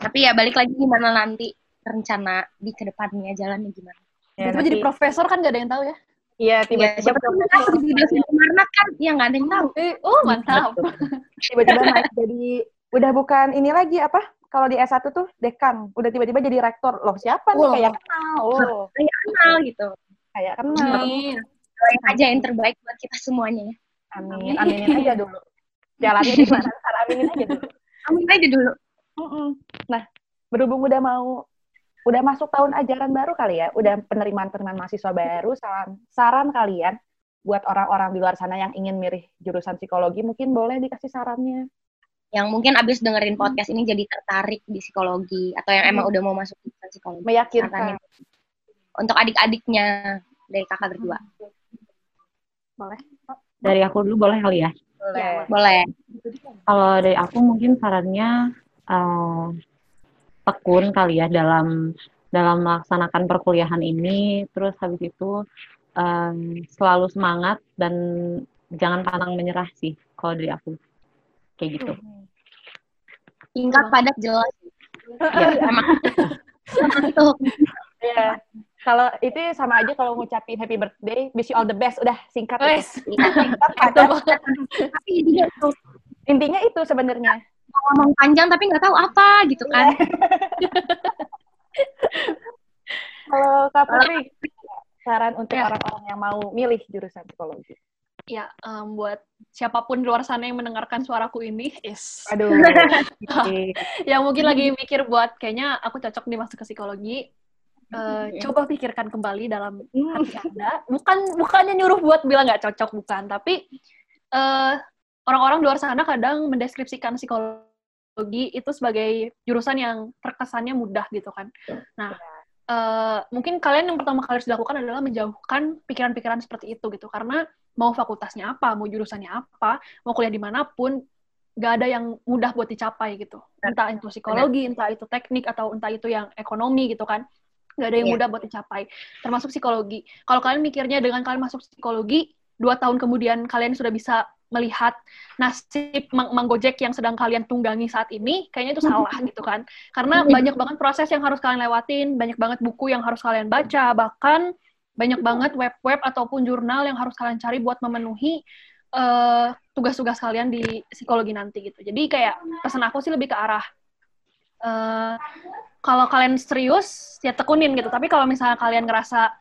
Tapi ya balik lagi gimana nanti rencana di ke depannya jalannya gimana. Ya, Tiba-tiba jadi nanti- profesor kan gak ada yang tahu ya Iya, Iya, tiba-tiba siapa tahu kan di dosen Marnat kan, ya nggak ada yang tahu. eh, oh mantap tiba-tiba naik jadi udah bukan ini lagi apa? Kalau di S1 tuh dekan, udah tiba-tiba jadi rektor. Loh, siapa nih Wah. kayak kenal? Oh, Kenal gitu. kayak kenal. amin Doain aja yang terbaik buat kita semuanya ya. Amin. Aminin aja dulu. Jalannya di mana? Aminin aja dulu. Amin aja dulu. Nah, berhubung udah mau udah masuk tahun ajaran baru kali ya, udah penerimaan-penerimaan mahasiswa baru, saran saran kalian buat orang-orang di luar sana yang ingin milih jurusan psikologi, mungkin boleh dikasih sarannya. Yang mungkin abis dengerin podcast ini jadi tertarik di psikologi atau yang emang udah mau masuk jurusan psikologi. Meyakinkan. Sarannya. Untuk adik-adiknya dari kakak berdua. Dari aku dulu boleh kali ya? Boleh. Boleh. Kalau dari aku mungkin sarannya eh, tekun kali ya dalam dalam melaksanakan perkuliahan ini, terus habis itu em, selalu semangat dan jangan pantang menyerah sih kalau dari aku kayak gitu. Singkat, padat, jelas. Ya. Emang. Emang itu. Iya. Kalau itu sama aja kalau ngucapin happy birthday, wish you all the best, udah singkat. Wes, Singkat, padat. Intinya itu sebenarnya. Mau ngomong panjang tapi nggak tahu apa gitu kan. Kalau Kak Putri, saran untuk Ya. orang-orang yang mau milih jurusan psikologi. ya em, buat siapa pun di luar sana yang mendengarkan suaraku ini, is Aduh. yang mungkin lagi mikir buat kayaknya aku cocok nih masuk ke psikologi, eh, Iya. coba pikirkan kembali dalam hati anda. Bukan bukannya nyuruh buat bilang nggak cocok bukan, tapi eh, orang-orang di luar sana kadang mendeskripsikan psikologi itu sebagai jurusan yang terkesannya mudah gitu kan. Nah, eh, mungkin kalian yang pertama kali harus dilakukan adalah menjauhkan pikiran-pikiran seperti itu gitu, karena mau fakultasnya apa, mau jurusannya apa, mau kuliah di mana pun, nggak ada yang mudah buat dicapai gitu. Entah itu psikologi, entah itu teknik, atau entah itu yang ekonomi gitu kan. Nggak ada yang Iya. mudah buat dicapai. Termasuk psikologi. Kalau kalian mikirnya dengan kalian masuk psikologi, dua tahun kemudian kalian sudah bisa melihat nasib Mang, Mang Gojek yang sedang kalian tunggangi saat ini, kayaknya itu salah gitu kan. Karena banyak banget proses yang harus kalian lewatin, banyak banget buku yang harus kalian baca, bahkan banyak banget web-web ataupun jurnal yang harus kalian cari buat memenuhi eh, tugas-tugas kalian di psikologi nanti gitu. Jadi kayak pesan aku sih lebih ke arah eh, kalau kalian serius ya tekunin gitu. Tapi kalau misalnya kalian ngerasa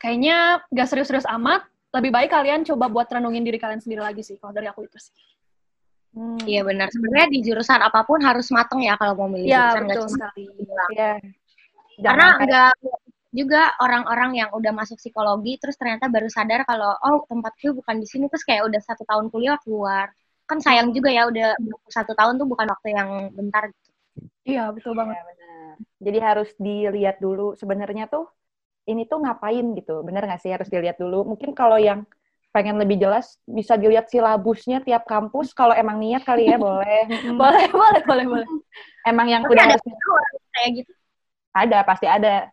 kayaknya gak serius-serius amat, lebih baik kalian coba buat renungin diri kalian sendiri lagi sih. Kalau dari aku itu sih. Hmm, Iya benar. Sebenarnya di jurusan apa pun harus mateng ya kalau mau milih Iya jurusan nggak betul cuma sekali. bilang. Iya. Karena enggak juga orang-orang yang udah masuk psikologi terus ternyata baru sadar kalau oh tempatku bukan di sini terus kayak udah satu tahun kuliah keluar kan sayang juga ya udah satu tahun tuh bukan waktu yang bentar gitu. Iya betul banget. Ya, benar. Jadi harus dilihat dulu sebenarnya tuh ini tuh ngapain gitu. Bener nggak sih harus dilihat dulu. Mungkin kalau yang pengen lebih jelas bisa dilihat silabusnya tiap kampus kalau emang niat kali ya boleh. Boleh, boleh, boleh, boleh. Emang yang Tapi udah ada harus kayak gitu ada pasti ada.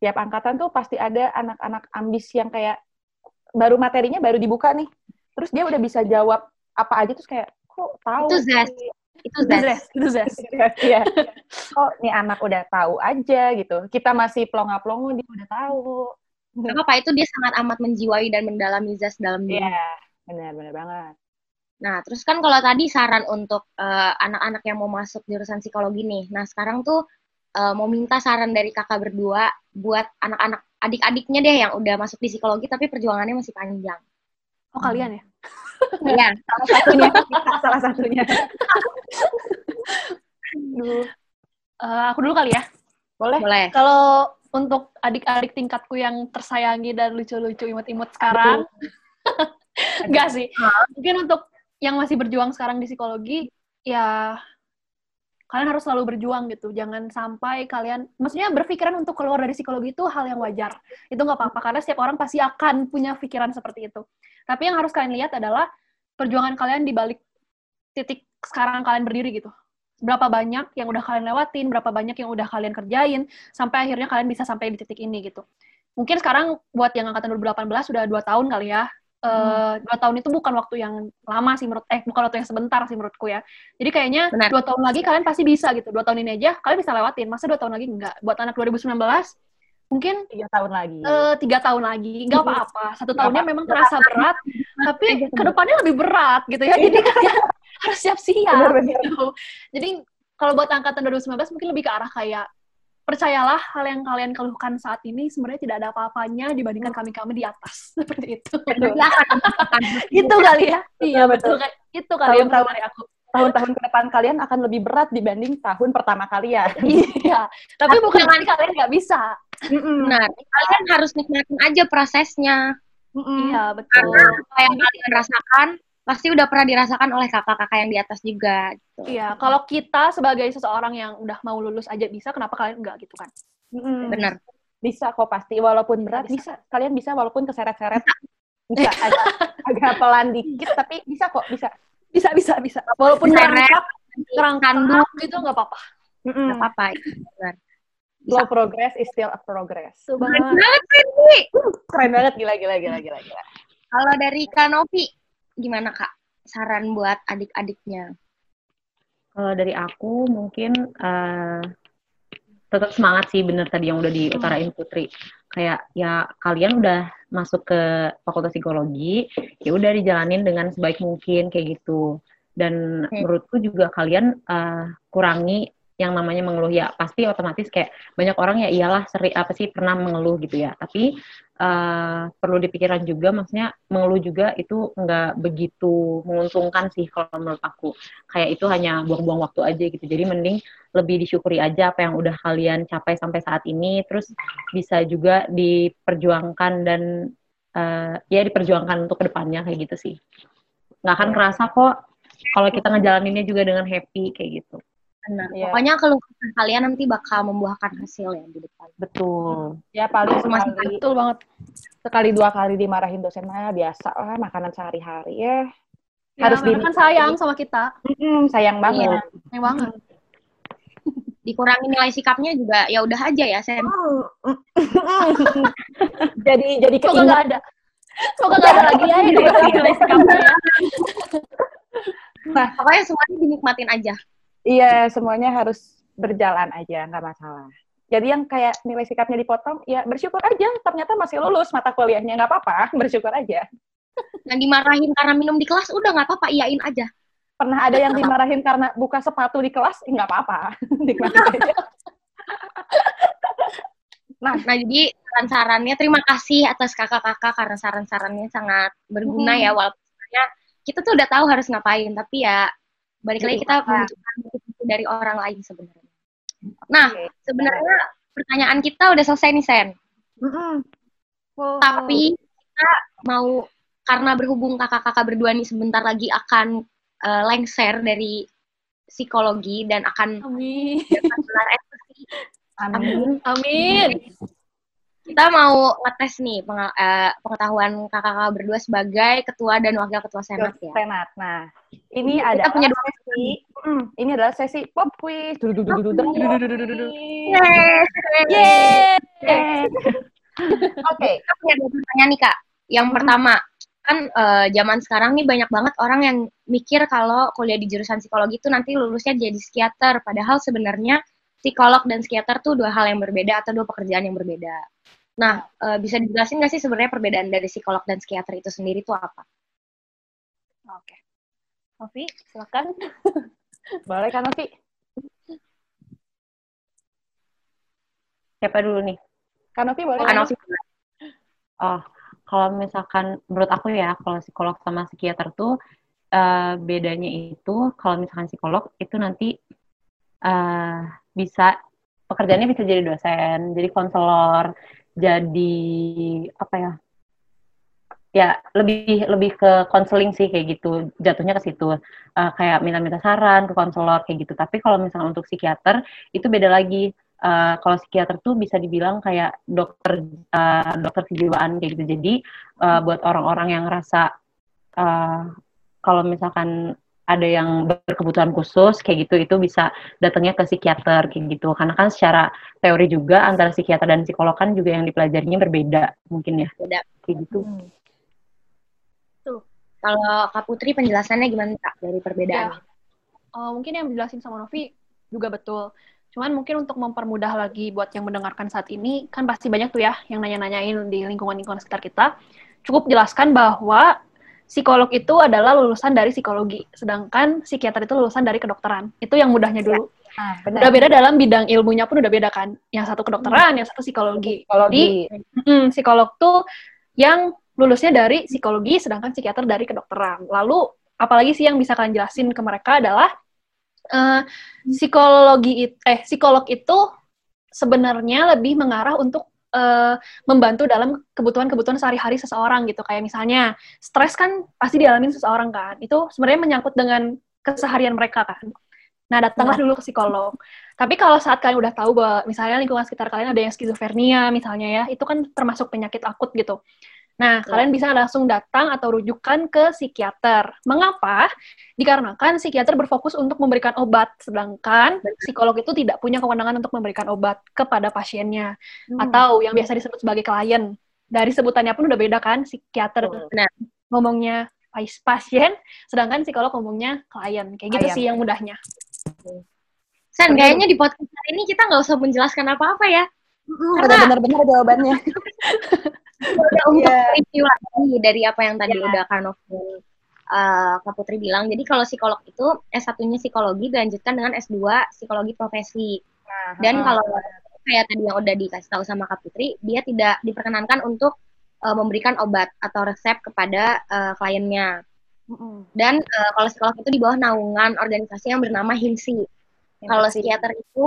Tiap angkatan tuh pasti ada anak-anak ambis yang kayak baru materinya baru dibuka nih. Terus dia udah bisa jawab apa aja terus kayak kok tahu Itu zest. Sih?" itu zest. itu zest. Iya. Kok nih anak udah tahu aja gitu. Kita masih plonga-plongo dia udah tahu. Gak apa-apa itu dia sangat amat menjiwai dan mendalami zest dalam diri. Iya, benar-benar banget. Nah, terus kan kalau tadi saran untuk eh, anak-anak yang mau masuk jurusan psikologi nih. Nah, sekarang tuh eh, mau minta saran dari kakak berdua buat anak-anak adik-adiknya deh yang udah masuk di psikologi tapi perjuangannya masih panjang. Oh kalian ya? Iya. Salah satunya, salah satunya. Duh, Eh, aku dulu kali ya. boleh? Boleh. Kalau untuk adik-adik tingkatku yang tersayangi dan lucu-lucu imut-imut sekarang, enggak sih. Mungkin untuk yang masih berjuang sekarang di psikologi, ya kalian harus selalu berjuang gitu. Jangan sampai kalian, maksudnya berpikiran untuk keluar dari psikologi itu hal yang wajar. Itu nggak apa-apa, karena setiap orang pasti akan punya pikiran seperti itu. Tapi yang harus kalian lihat adalah perjuangan kalian di balik titik sekarang kalian berdiri gitu. Berapa banyak yang udah kalian lewatin, berapa banyak yang udah kalian kerjain, sampai akhirnya kalian bisa sampai di titik ini gitu. Mungkin sekarang buat yang angkatan 2018 sudah dua tahun kali ya. Eh, dua tahun itu bukan waktu yang lama sih menurut eh bukan waktu yang sebentar sih menurutku ya. Jadi kayaknya Benar. dua tahun lagi kalian pasti bisa gitu. Dua tahun ini aja kalian bisa lewatin. Masa dua tahun lagi enggak? Buat anak 2019 mungkin Tiga tahun lagi. eh, tiga tahun lagi nggak apa-apa. Satu tahunnya apa-apa. memang terasa berat, tapi ke depannya lebih berat gitu ya. Jadi kalian harus siap-siap. Gitu. Jadi kalau buat angkatan 2019 mungkin lebih ke arah kayak percayalah hal yang kalian keluhkan saat ini sebenarnya tidak ada apa-apanya dibandingkan kami-kami di atas seperti itu. Itu kali ya. Iya betul. Itu kali yang Tahun-tahun- dari aku. Tahun-tahun ke depan kalian akan lebih berat dibanding tahun pertama kalian. Iya. Tapi bukan berarti kalian nggak bisa. benar. Kalian harus nikmatin aja prosesnya. Iya betul. Karena apa yang kalian rasakan pasti udah pernah dirasakan oleh kakak-kakak yang di atas juga. Gitu. Iya. Kalau kita sebagai seseorang yang udah mau lulus aja bisa, kenapa kalian nggak gitu kan? Mm-mm. Benar. Bisa kok pasti, walaupun berat Bisa. bisa. Kalian bisa walaupun keseret-seret. Bisa, agak, agak pelan dikit, tapi bisa kok, bisa. Bisa bisa bisa. Walaupun kerangkap Tanduk. gitu nggak apa-apa. Mm-mm. Gak apa-apa. itu Benar. Slow progress is still a progress. Keren banget. Fendi. Keren banget, gila, gila, gila, gila. gila. Kalau dari Kak Novi, gimana Kak? Saran buat adik-adiknya. Kalau dari aku mungkin eh, tetap semangat sih bener tadi yang udah diutarain Putri. Kayak ya kalian udah masuk ke Fakultas Psikologi, ya udah dijalanin dengan sebaik mungkin kayak gitu. Dan Hmm. menurutku juga kalian eh, kurangi yang namanya mengeluh ya pasti otomatis kayak banyak orang ya iyalah seri apa sih pernah mengeluh gitu ya. Tapi uh, perlu dipikirkan juga maksudnya mengeluh juga itu nggak begitu menguntungkan sih kalau menurut aku. Kayak itu hanya buang-buang waktu aja gitu. Jadi mending lebih disyukuri aja apa yang udah kalian capai sampai saat ini terus bisa juga diperjuangkan dan uh, ya diperjuangkan untuk ke depannya kayak gitu sih. Nggak akan kerasa kok kalau kita ngejalaninnya juga dengan happy kayak gitu Benar. Yeah. Pokoknya kalau kalian nanti bakal membuahkan hasil ya di depan. Betul. Ya paling sekali, betul banget. Sekali dua kali dimarahin dosen mah biasa lah makanan sehari-hari ya. ya Harus di kan sayang sama kita. Mm-mm, sayang banget. Iya. Sayang banget. Dikurangi nilai sikapnya juga ya udah aja ya, Sen. jadi jadi Semoga nggak ada. Semoga nggak ada lagi ya yang nilai sikapnya ya. Nah, pokoknya semuanya dinikmatin aja. Iya, semuanya harus berjalan aja, nggak masalah. Jadi yang kayak nilai sikapnya dipotong, ya bersyukur aja. Ternyata masih lulus mata kuliahnya, nggak apa-apa, bersyukur aja. Yang dimarahin karena minum di kelas, udah nggak apa-apa, iyain aja. Pernah ada yang dimarahin karena buka sepatu di kelas, nggak apa-apa, nikmatin aja. Nah, nah jadi saran-sarannya terima kasih atas kakak-kakak karena saran-sarannya sangat berguna hmm. ya walaupun kita tuh udah tahu harus ngapain tapi ya balik lagi kita membutuhkan dari orang lain sebenarnya. Nah, okay. sebenarnya pertanyaan kita udah selesai nih Sen. Mm-hmm. Wow. Tapi kita mau karena berhubung kakak-kakak berdua nih sebentar lagi akan uh, lengser dari psikologi dan akan Amin. Amin. Amin kita mau ngetes nih uh, pengetahuan kakak-kakak berdua sebagai ketua dan wakil ketua senat ya. Senat. Nah, ini ada punya dua sesi. Hmm, ini adalah sesi pop quiz. Oke, kita punya dua pertanyaan nih kak. Yang pertama, kan uh, zaman sekarang nih banyak banget orang yang mikir kalau kuliah di jurusan psikologi itu nanti lulusnya jadi psikiater. Padahal sebenarnya psikolog dan psikiater tuh dua hal yang berbeda atau dua pekerjaan yang berbeda. Nah, uh, bisa dijelasin nggak sih sebenarnya perbedaan dari psikolog dan psikiater itu sendiri itu apa? Oke. Novi, silakan. Boleh kan, Novi? Siapa dulu nih? Kanovi boleh. Kanovi. Oh, kalau misalkan menurut aku ya, kalau psikolog sama psikiater tuh uh, bedanya itu kalau misalkan psikolog itu nanti uh, bisa pekerjaannya bisa jadi dosen, jadi konselor, jadi apa ya ya lebih lebih ke konseling sih kayak gitu. Jatuhnya ke situ. Uh, kayak minta-minta saran ke konselor kayak gitu. Tapi kalau misalnya untuk psikiater itu beda lagi. Uh, kalau psikiater tuh bisa dibilang kayak dokter uh, dokter kejiwaan kayak gitu. Jadi uh, buat orang-orang yang ngerasa uh, kalau misalkan ada yang berkebutuhan khusus kayak gitu itu bisa datangnya ke psikiater kayak gitu. Karena kan secara teori juga antara psikiater dan psikolog kan juga yang dipelajarinya berbeda mungkin ya. Beda. Kayak gitu. Hmm. Kalau Kak Putri penjelasannya gimana Kak dari perbedaan ya. uh, mungkin yang dijelasin sama Novi juga betul cuman mungkin untuk mempermudah lagi buat yang mendengarkan saat ini kan pasti banyak tuh ya yang nanya-nanyain di lingkungan-lingkungan sekitar kita cukup jelaskan bahwa psikolog itu adalah lulusan dari psikologi, sedangkan psikiater itu lulusan dari kedokteran. Itu yang mudahnya dulu. Ya. Ah, udah beda dalam bidang ilmunya pun udah beda kan. Yang satu kedokteran, hmm. yang satu psikologi. psikologi. Jadi, hmm, psikolog tuh yang lulusnya dari psikologi, sedangkan psikiater dari kedokteran. Lalu, apalagi sih yang bisa kalian jelasin ke mereka adalah uh, psikologi eh psikolog itu sebenarnya lebih mengarah untuk uh, membantu dalam kebutuhan-kebutuhan sehari-hari seseorang gitu. Kayak misalnya stres kan pasti dialami seseorang kan. Itu sebenarnya menyangkut dengan keseharian mereka kan. Nah, datanglah iya. dulu ke psikolog. Tapi kalau saat kalian udah tahu bahwa misalnya lingkungan sekitar kalian ada yang skizofrenia misalnya ya, itu kan termasuk penyakit akut gitu. Nah, ya. kalian bisa langsung datang atau rujukan ke psikiater. Mengapa? Dikarenakan psikiater berfokus untuk memberikan obat, sedangkan psikolog itu tidak punya kewenangan untuk memberikan obat kepada pasiennya. Hmm. Atau yang biasa disebut sebagai klien. Dari sebutannya pun udah beda kan, psikiater nah, ngomongnya pasien, sedangkan psikolog ngomongnya klien. Kayak gitu klien. sih yang mudahnya. San, kayaknya di podcast ini kita nggak usah menjelaskan apa-apa ya. Karena benar-benar jawabannya. untuk yeah. review lagi dari apa yang tadi yeah. udah kan uh, Kak Putri bilang. Jadi kalau psikolog itu S1-nya psikologi dilanjutkan dengan S2 psikologi profesi. Nah, Dan kalau kayak tadi yang udah dikasih tahu sama Kak Putri, dia tidak diperkenankan untuk uh, memberikan obat atau resep kepada uh, kliennya. Dan uh, kalau psikolog itu di bawah naungan organisasi yang bernama HIMSI. Kalau psikiater itu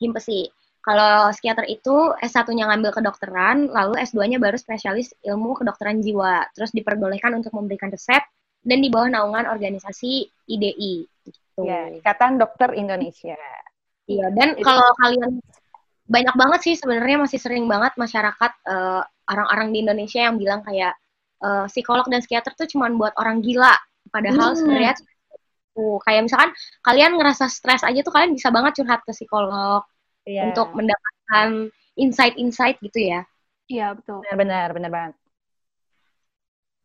HIMPESI. Kalau psikiater itu S1-nya ngambil kedokteran, lalu S2-nya baru spesialis ilmu kedokteran jiwa. Terus diperbolehkan untuk memberikan resep dan di bawah naungan organisasi IDI. Gitu. Ya, Ikatan Dokter Indonesia. Iya, dan kalau kalian banyak banget sih sebenarnya masih sering banget masyarakat eh, orang-orang di Indonesia yang bilang kayak uh, psikolog dan psikiater tuh cuma buat orang gila. Padahal hmm. sebenarnya tuh kayak misalkan kalian ngerasa stres aja tuh kalian bisa banget curhat ke psikolog yeah. untuk mendapatkan insight-insight gitu ya. Iya, betul. Benar, benar, benar banget.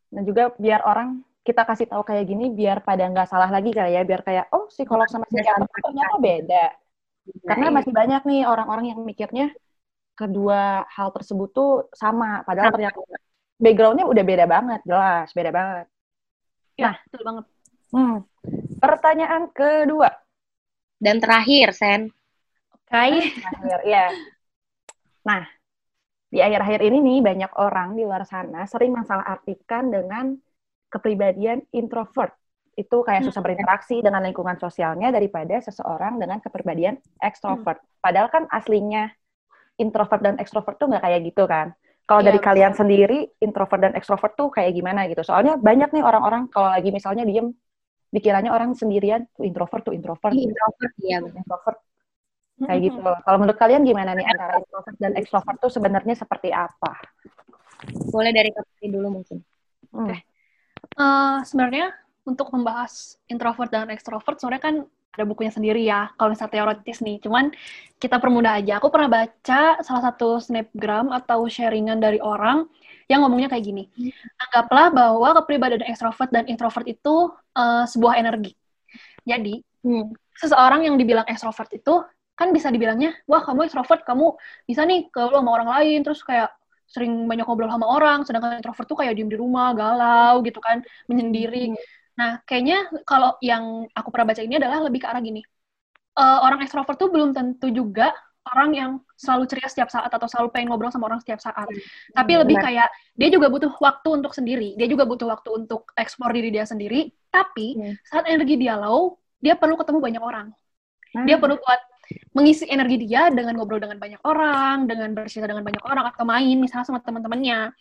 Dan juga biar orang kita kasih tahu kayak gini biar pada nggak salah lagi kali ya, biar kayak oh psikolog sama psikiater ternyata beda. Karena iya. masih banyak nih orang-orang yang mikirnya kedua hal tersebut tuh sama, padahal ternyata backgroundnya udah beda banget, jelas beda banget. Ya, nah, betul banget. Hmm. Pertanyaan kedua. Dan terakhir, Sen. Oke. Terakhir, ya. Nah, di akhir-akhir ini nih banyak orang di luar sana sering masalah artikan dengan kepribadian introvert. Itu kayak susah hmm. berinteraksi dengan lingkungan sosialnya daripada seseorang dengan kepribadian extrovert. Hmm. Padahal kan aslinya introvert dan extrovert tuh nggak kayak gitu kan. Kalau ya, dari betul. kalian sendiri, introvert dan extrovert tuh kayak gimana gitu? Soalnya banyak nih orang-orang kalau lagi misalnya diem, dikiranya orang sendirian tuh introvert tuh introvert. Introvert, iya introvert kayak gitu. Kalau menurut kalian gimana nih antara introvert dan extrovert tuh sebenarnya seperti apa? Boleh dari Kapri dulu mungkin. Hmm. Oke. Okay. Uh, eh, sebenarnya untuk membahas introvert dan extrovert sebenarnya kan ada bukunya sendiri ya kalau misalnya teoritis nih cuman kita permudah aja aku pernah baca salah satu snapgram atau sharingan dari orang yang ngomongnya kayak gini anggaplah bahwa kepribadian extrovert dan introvert itu uh, sebuah energi jadi hmm. seseorang yang dibilang extrovert itu kan bisa dibilangnya wah kamu extrovert kamu bisa nih kalau sama orang lain terus kayak sering banyak ngobrol sama orang sedangkan introvert tuh kayak diem di rumah galau gitu kan menyendiri hmm. nah kayaknya kalau yang aku pernah baca ini adalah lebih ke arah gini uh, orang extrovert tuh belum tentu juga orang yang selalu ceria setiap saat atau selalu pengen ngobrol sama orang setiap saat. Hmm. Tapi lebih kayak dia juga butuh waktu untuk sendiri. Dia juga butuh waktu untuk eksplor diri dia sendiri. Tapi hmm. saat energi dia low, dia perlu ketemu banyak orang. Hmm. Dia perlu buat mengisi energi dia dengan ngobrol dengan banyak orang, dengan bercerita dengan banyak orang, atau main misalnya sama teman-temannya.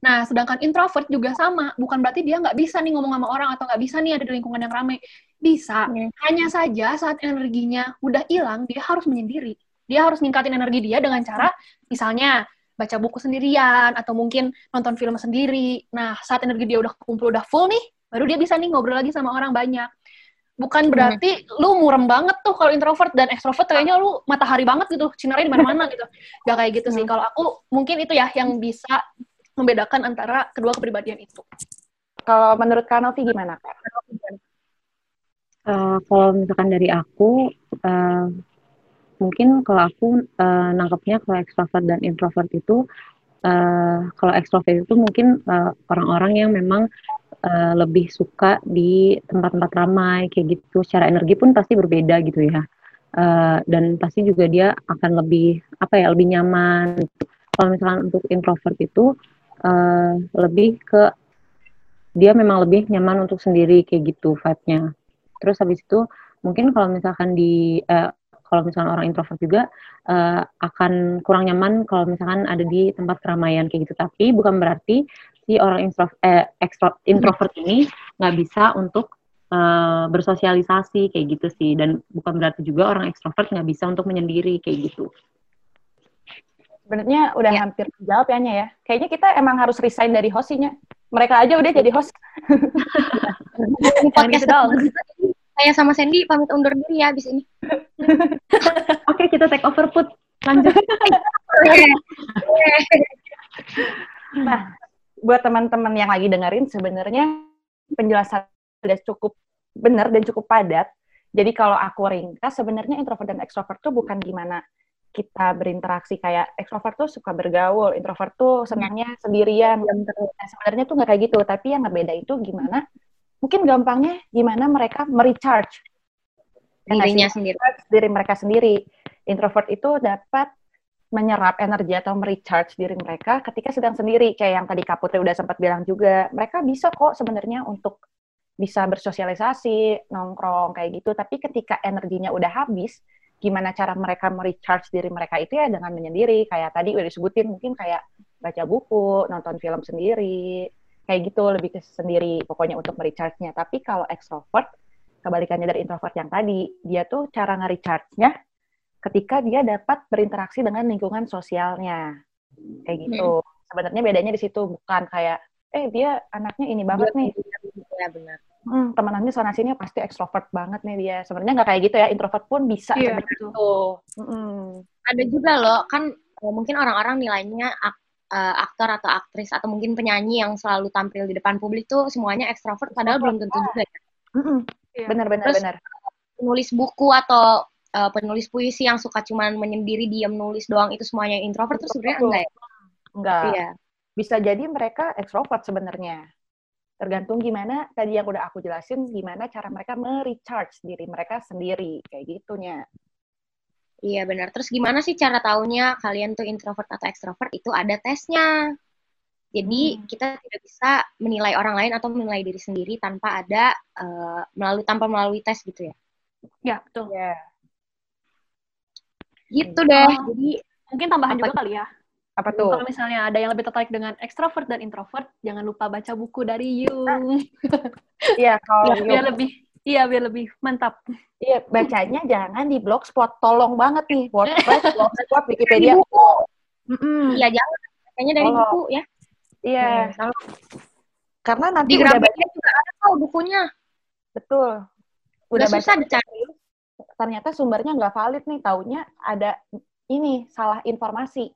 Nah, sedangkan introvert juga sama, bukan berarti dia nggak bisa nih ngomong sama orang atau nggak bisa nih ada di lingkungan yang ramai. Bisa, hmm. hanya saja saat energinya udah hilang, dia harus menyendiri. Dia harus ningkatin energi dia dengan cara, misalnya baca buku sendirian atau mungkin nonton film sendiri. Nah, saat energi dia udah kumpul udah full nih, baru dia bisa nih ngobrol lagi sama orang banyak bukan hmm. berarti hmm. lu murem banget tuh kalau introvert dan extrovert kayaknya lu matahari banget gitu sinarnya di mana-mana gitu gak kayak gitu sih hmm. kalau aku mungkin itu ya yang bisa membedakan antara kedua kepribadian itu kalau menurut Kanovi gimana kak? Uh, kalau misalkan dari aku uh, mungkin kalau aku uh, nangkepnya kalau extrovert dan introvert itu uh, kalau extrovert itu mungkin orang-orang uh, yang memang uh, lebih suka di tempat-tempat ramai kayak gitu. Secara energi pun pasti berbeda gitu ya. Uh, dan pasti juga dia akan lebih apa ya lebih nyaman. Kalau misalnya untuk introvert itu uh, lebih ke dia memang lebih nyaman untuk sendiri kayak gitu vibe-nya. Terus habis itu mungkin kalau misalkan di uh, kalau misalkan orang introvert juga uh, akan kurang nyaman kalau misalkan ada di tempat keramaian kayak gitu. Tapi bukan berarti si orang introvert, eh, extro, introvert ini nggak bisa untuk uh, bersosialisasi kayak gitu sih dan bukan berarti juga orang ekstrovert nggak bisa untuk menyendiri kayak gitu. Sebenarnya udah ya. hampir jawab ya ya. Kayaknya kita emang harus resign dari hostnya. Mereka aja udah jadi host. podcast dong. Saya sama Sandy pamit undur diri ya abis ini. Oke, kita take over put. Lanjut. nah, buat teman-teman yang lagi dengerin sebenarnya penjelasan sudah cukup benar dan cukup padat. Jadi kalau aku ringkas sebenarnya introvert dan extrovert tuh bukan gimana kita berinteraksi kayak extrovert tuh suka bergaul, introvert tuh senangnya sendirian. Nah, sebenarnya tuh nggak kayak gitu, tapi yang berbeda itu gimana mungkin gampangnya gimana mereka merecharge Ya dirinya sendiri. Diri mereka sendiri. Introvert itu dapat menyerap energi atau merecharge diri mereka ketika sedang sendiri. Kayak yang tadi Kak Putri udah sempat bilang juga, mereka bisa kok sebenarnya untuk bisa bersosialisasi, nongkrong kayak gitu. Tapi ketika energinya udah habis, gimana cara mereka merecharge diri mereka itu ya dengan menyendiri. Kayak tadi udah disebutin mungkin kayak baca buku, nonton film sendiri, kayak gitu lebih ke sendiri pokoknya untuk merecharge-nya. Tapi kalau extrovert, kebalikannya dari introvert yang tadi, dia tuh cara nge-recharge-nya ketika dia dapat berinteraksi dengan lingkungan sosialnya. Kayak gitu. Sebenarnya bedanya di situ bukan kayak eh dia anaknya ini banget nih. Ya benar. Hmm, temenannya sana sini pasti ekstrovert banget nih dia. Sebenarnya nggak kayak gitu ya, introvert pun bisa Iya, sebenarnya betul. tuh. Mm-mm. Ada juga loh, kan eh, mungkin orang-orang nilainya eh, aktor atau aktris atau mungkin penyanyi yang selalu tampil di depan publik tuh semuanya ekstrovert padahal belum tentu juga ya. Mm-mm. Iya. Terus- bener. Penulis buku atau eh, penulis puisi yang suka cuman menyendiri diam nulis doang itu semuanya introvert tuh sebenarnya enggak ya? Enggak. Iya. Bisa jadi mereka ekstrovert sebenarnya. Tergantung gimana tadi yang udah aku jelasin gimana cara mereka merecharge diri mereka sendiri kayak gitunya. Iya benar. Terus gimana sih cara taunya kalian tuh introvert atau ekstrovert? Itu ada tesnya. Jadi Hmm. kita tidak bisa menilai orang lain atau menilai diri sendiri tanpa ada eh, melalui tanpa melalui tes gitu ya. Ya, betul. Ya. Gitu deh. Oh. Jadi Mungkin tambahan Apa juga kali ya. Apa tuh? Kalau misalnya ada yang lebih tertarik dengan ekstrovert dan introvert, jangan lupa baca buku dari Jung. Iya, kalau biar lebih iya biar lebih mantap. Iya, bacanya jangan di blogspot. Tolong banget nih. WordPress, blogspot, Wikipedia. Iya jangan kayaknya dari Oh. buku ya. Iya, Hmm, karena nanti Di udah baca juga ada kok bukunya. betul. Udah baca susah dicari. ternyata sumbernya nggak valid nih. Taunya ada ini salah informasi.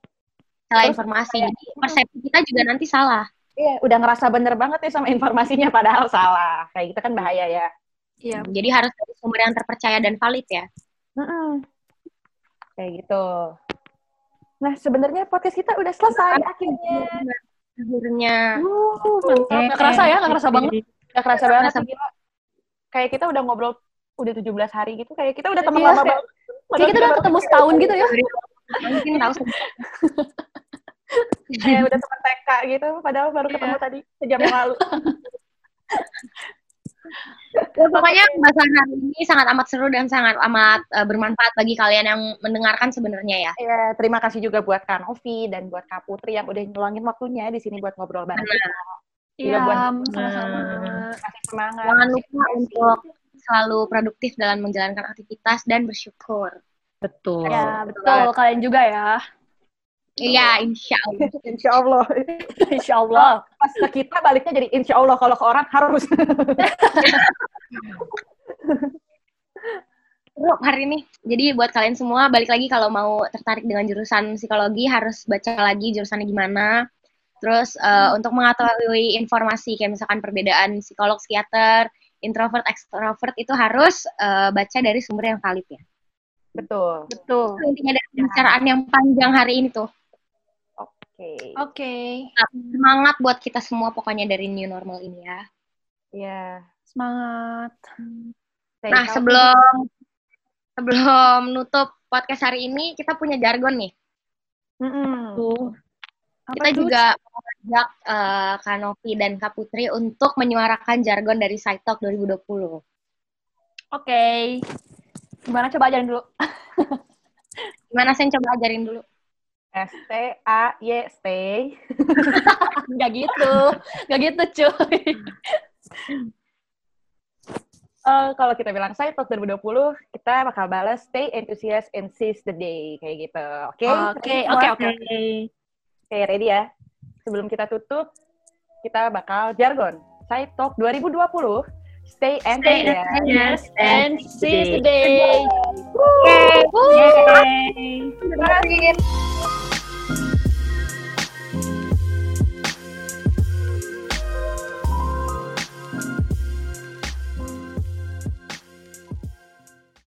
Salah Terus informasi. Jadi persepsi kita juga nanti salah. Iya, udah ngerasa bener banget nih sama informasinya padahal salah. Kayak gitu kan bahaya ya. Iya. Jadi harus dari sumber yang terpercaya dan valid ya. Mm-mm. Kayak gitu. Nah, sebenarnya podcast kita udah selesai akhirnya. Akhirnya. Uh, mantap. Nggak kerasa ya, nggak kerasa banget. Gak kerasa banget kerasa. gila. Kayak kita udah ngobrol udah 17 hari gitu, kayak kita udah teman Iya, lama kayak- banget. Kayak kita udah ketemu setahun gitu ya. Mungkin tahu Kayak udah teman TK gitu, padahal baru Iya. ketemu tadi sejam yang lalu. Ya, pokoknya pembahasan hari ini sangat amat seru dan sangat amat eh, bermanfaat bagi kalian yang mendengarkan sebenarnya ya. Iya, terima kasih juga buat Kak Novi dan buat Kak Putri yang udah ngeluangin waktunya di sini buat ngobrol bareng. Iya, buat- sama-sama. Kasih semangat. Jangan lupa untuk selalu produktif dalam menjalankan aktivitas dan bersyukur. Betul. Ya, betul. Kalian juga ya. Iya, insya Allah. Insya Allah. Insya Allah. Pas ke kita baliknya jadi insya Allah. Kalau ke orang harus. Seru hari ini. Jadi buat kalian semua, balik lagi kalau mau tertarik dengan jurusan psikologi, harus baca lagi jurusannya gimana. Terus eh, untuk mengetahui informasi, kayak misalkan perbedaan psikolog, psikiater, introvert, extrovert, itu harus eh, baca dari sumber yang valid ya. Betul. Betul. Itu intinya dari pembicaraan yang panjang hari ini tuh. Oke. Oke. Semangat buat kita semua pokoknya dari new normal ini ya. Iya. Semangat. Stay Nah, healthy. sebelum sebelum nutup podcast hari ini, kita punya jargon nih. Mm-mm. Tuh. Apa kita juga mengajak eh, Kak Novi dan Kak Putri untuk menyuarakan jargon dari Saitok 2020. Oke. Gimana coba ajarin dulu? Gimana Sen coba ajarin dulu? S T A Y stay. Enggak gitu. Enggak gitu, cuy. Eh, kalau kita bilang saya Talk 2020, kita bakal balas stay enthusiast and seize the day kayak gitu. Oke? Oke, oke, oke. Oke, ready ya. Sebelum kita tutup, kita bakal jargon. Saya Talk 2020, stay Stay enthusiast. Yes, and see you today. Oke. Terima kasih.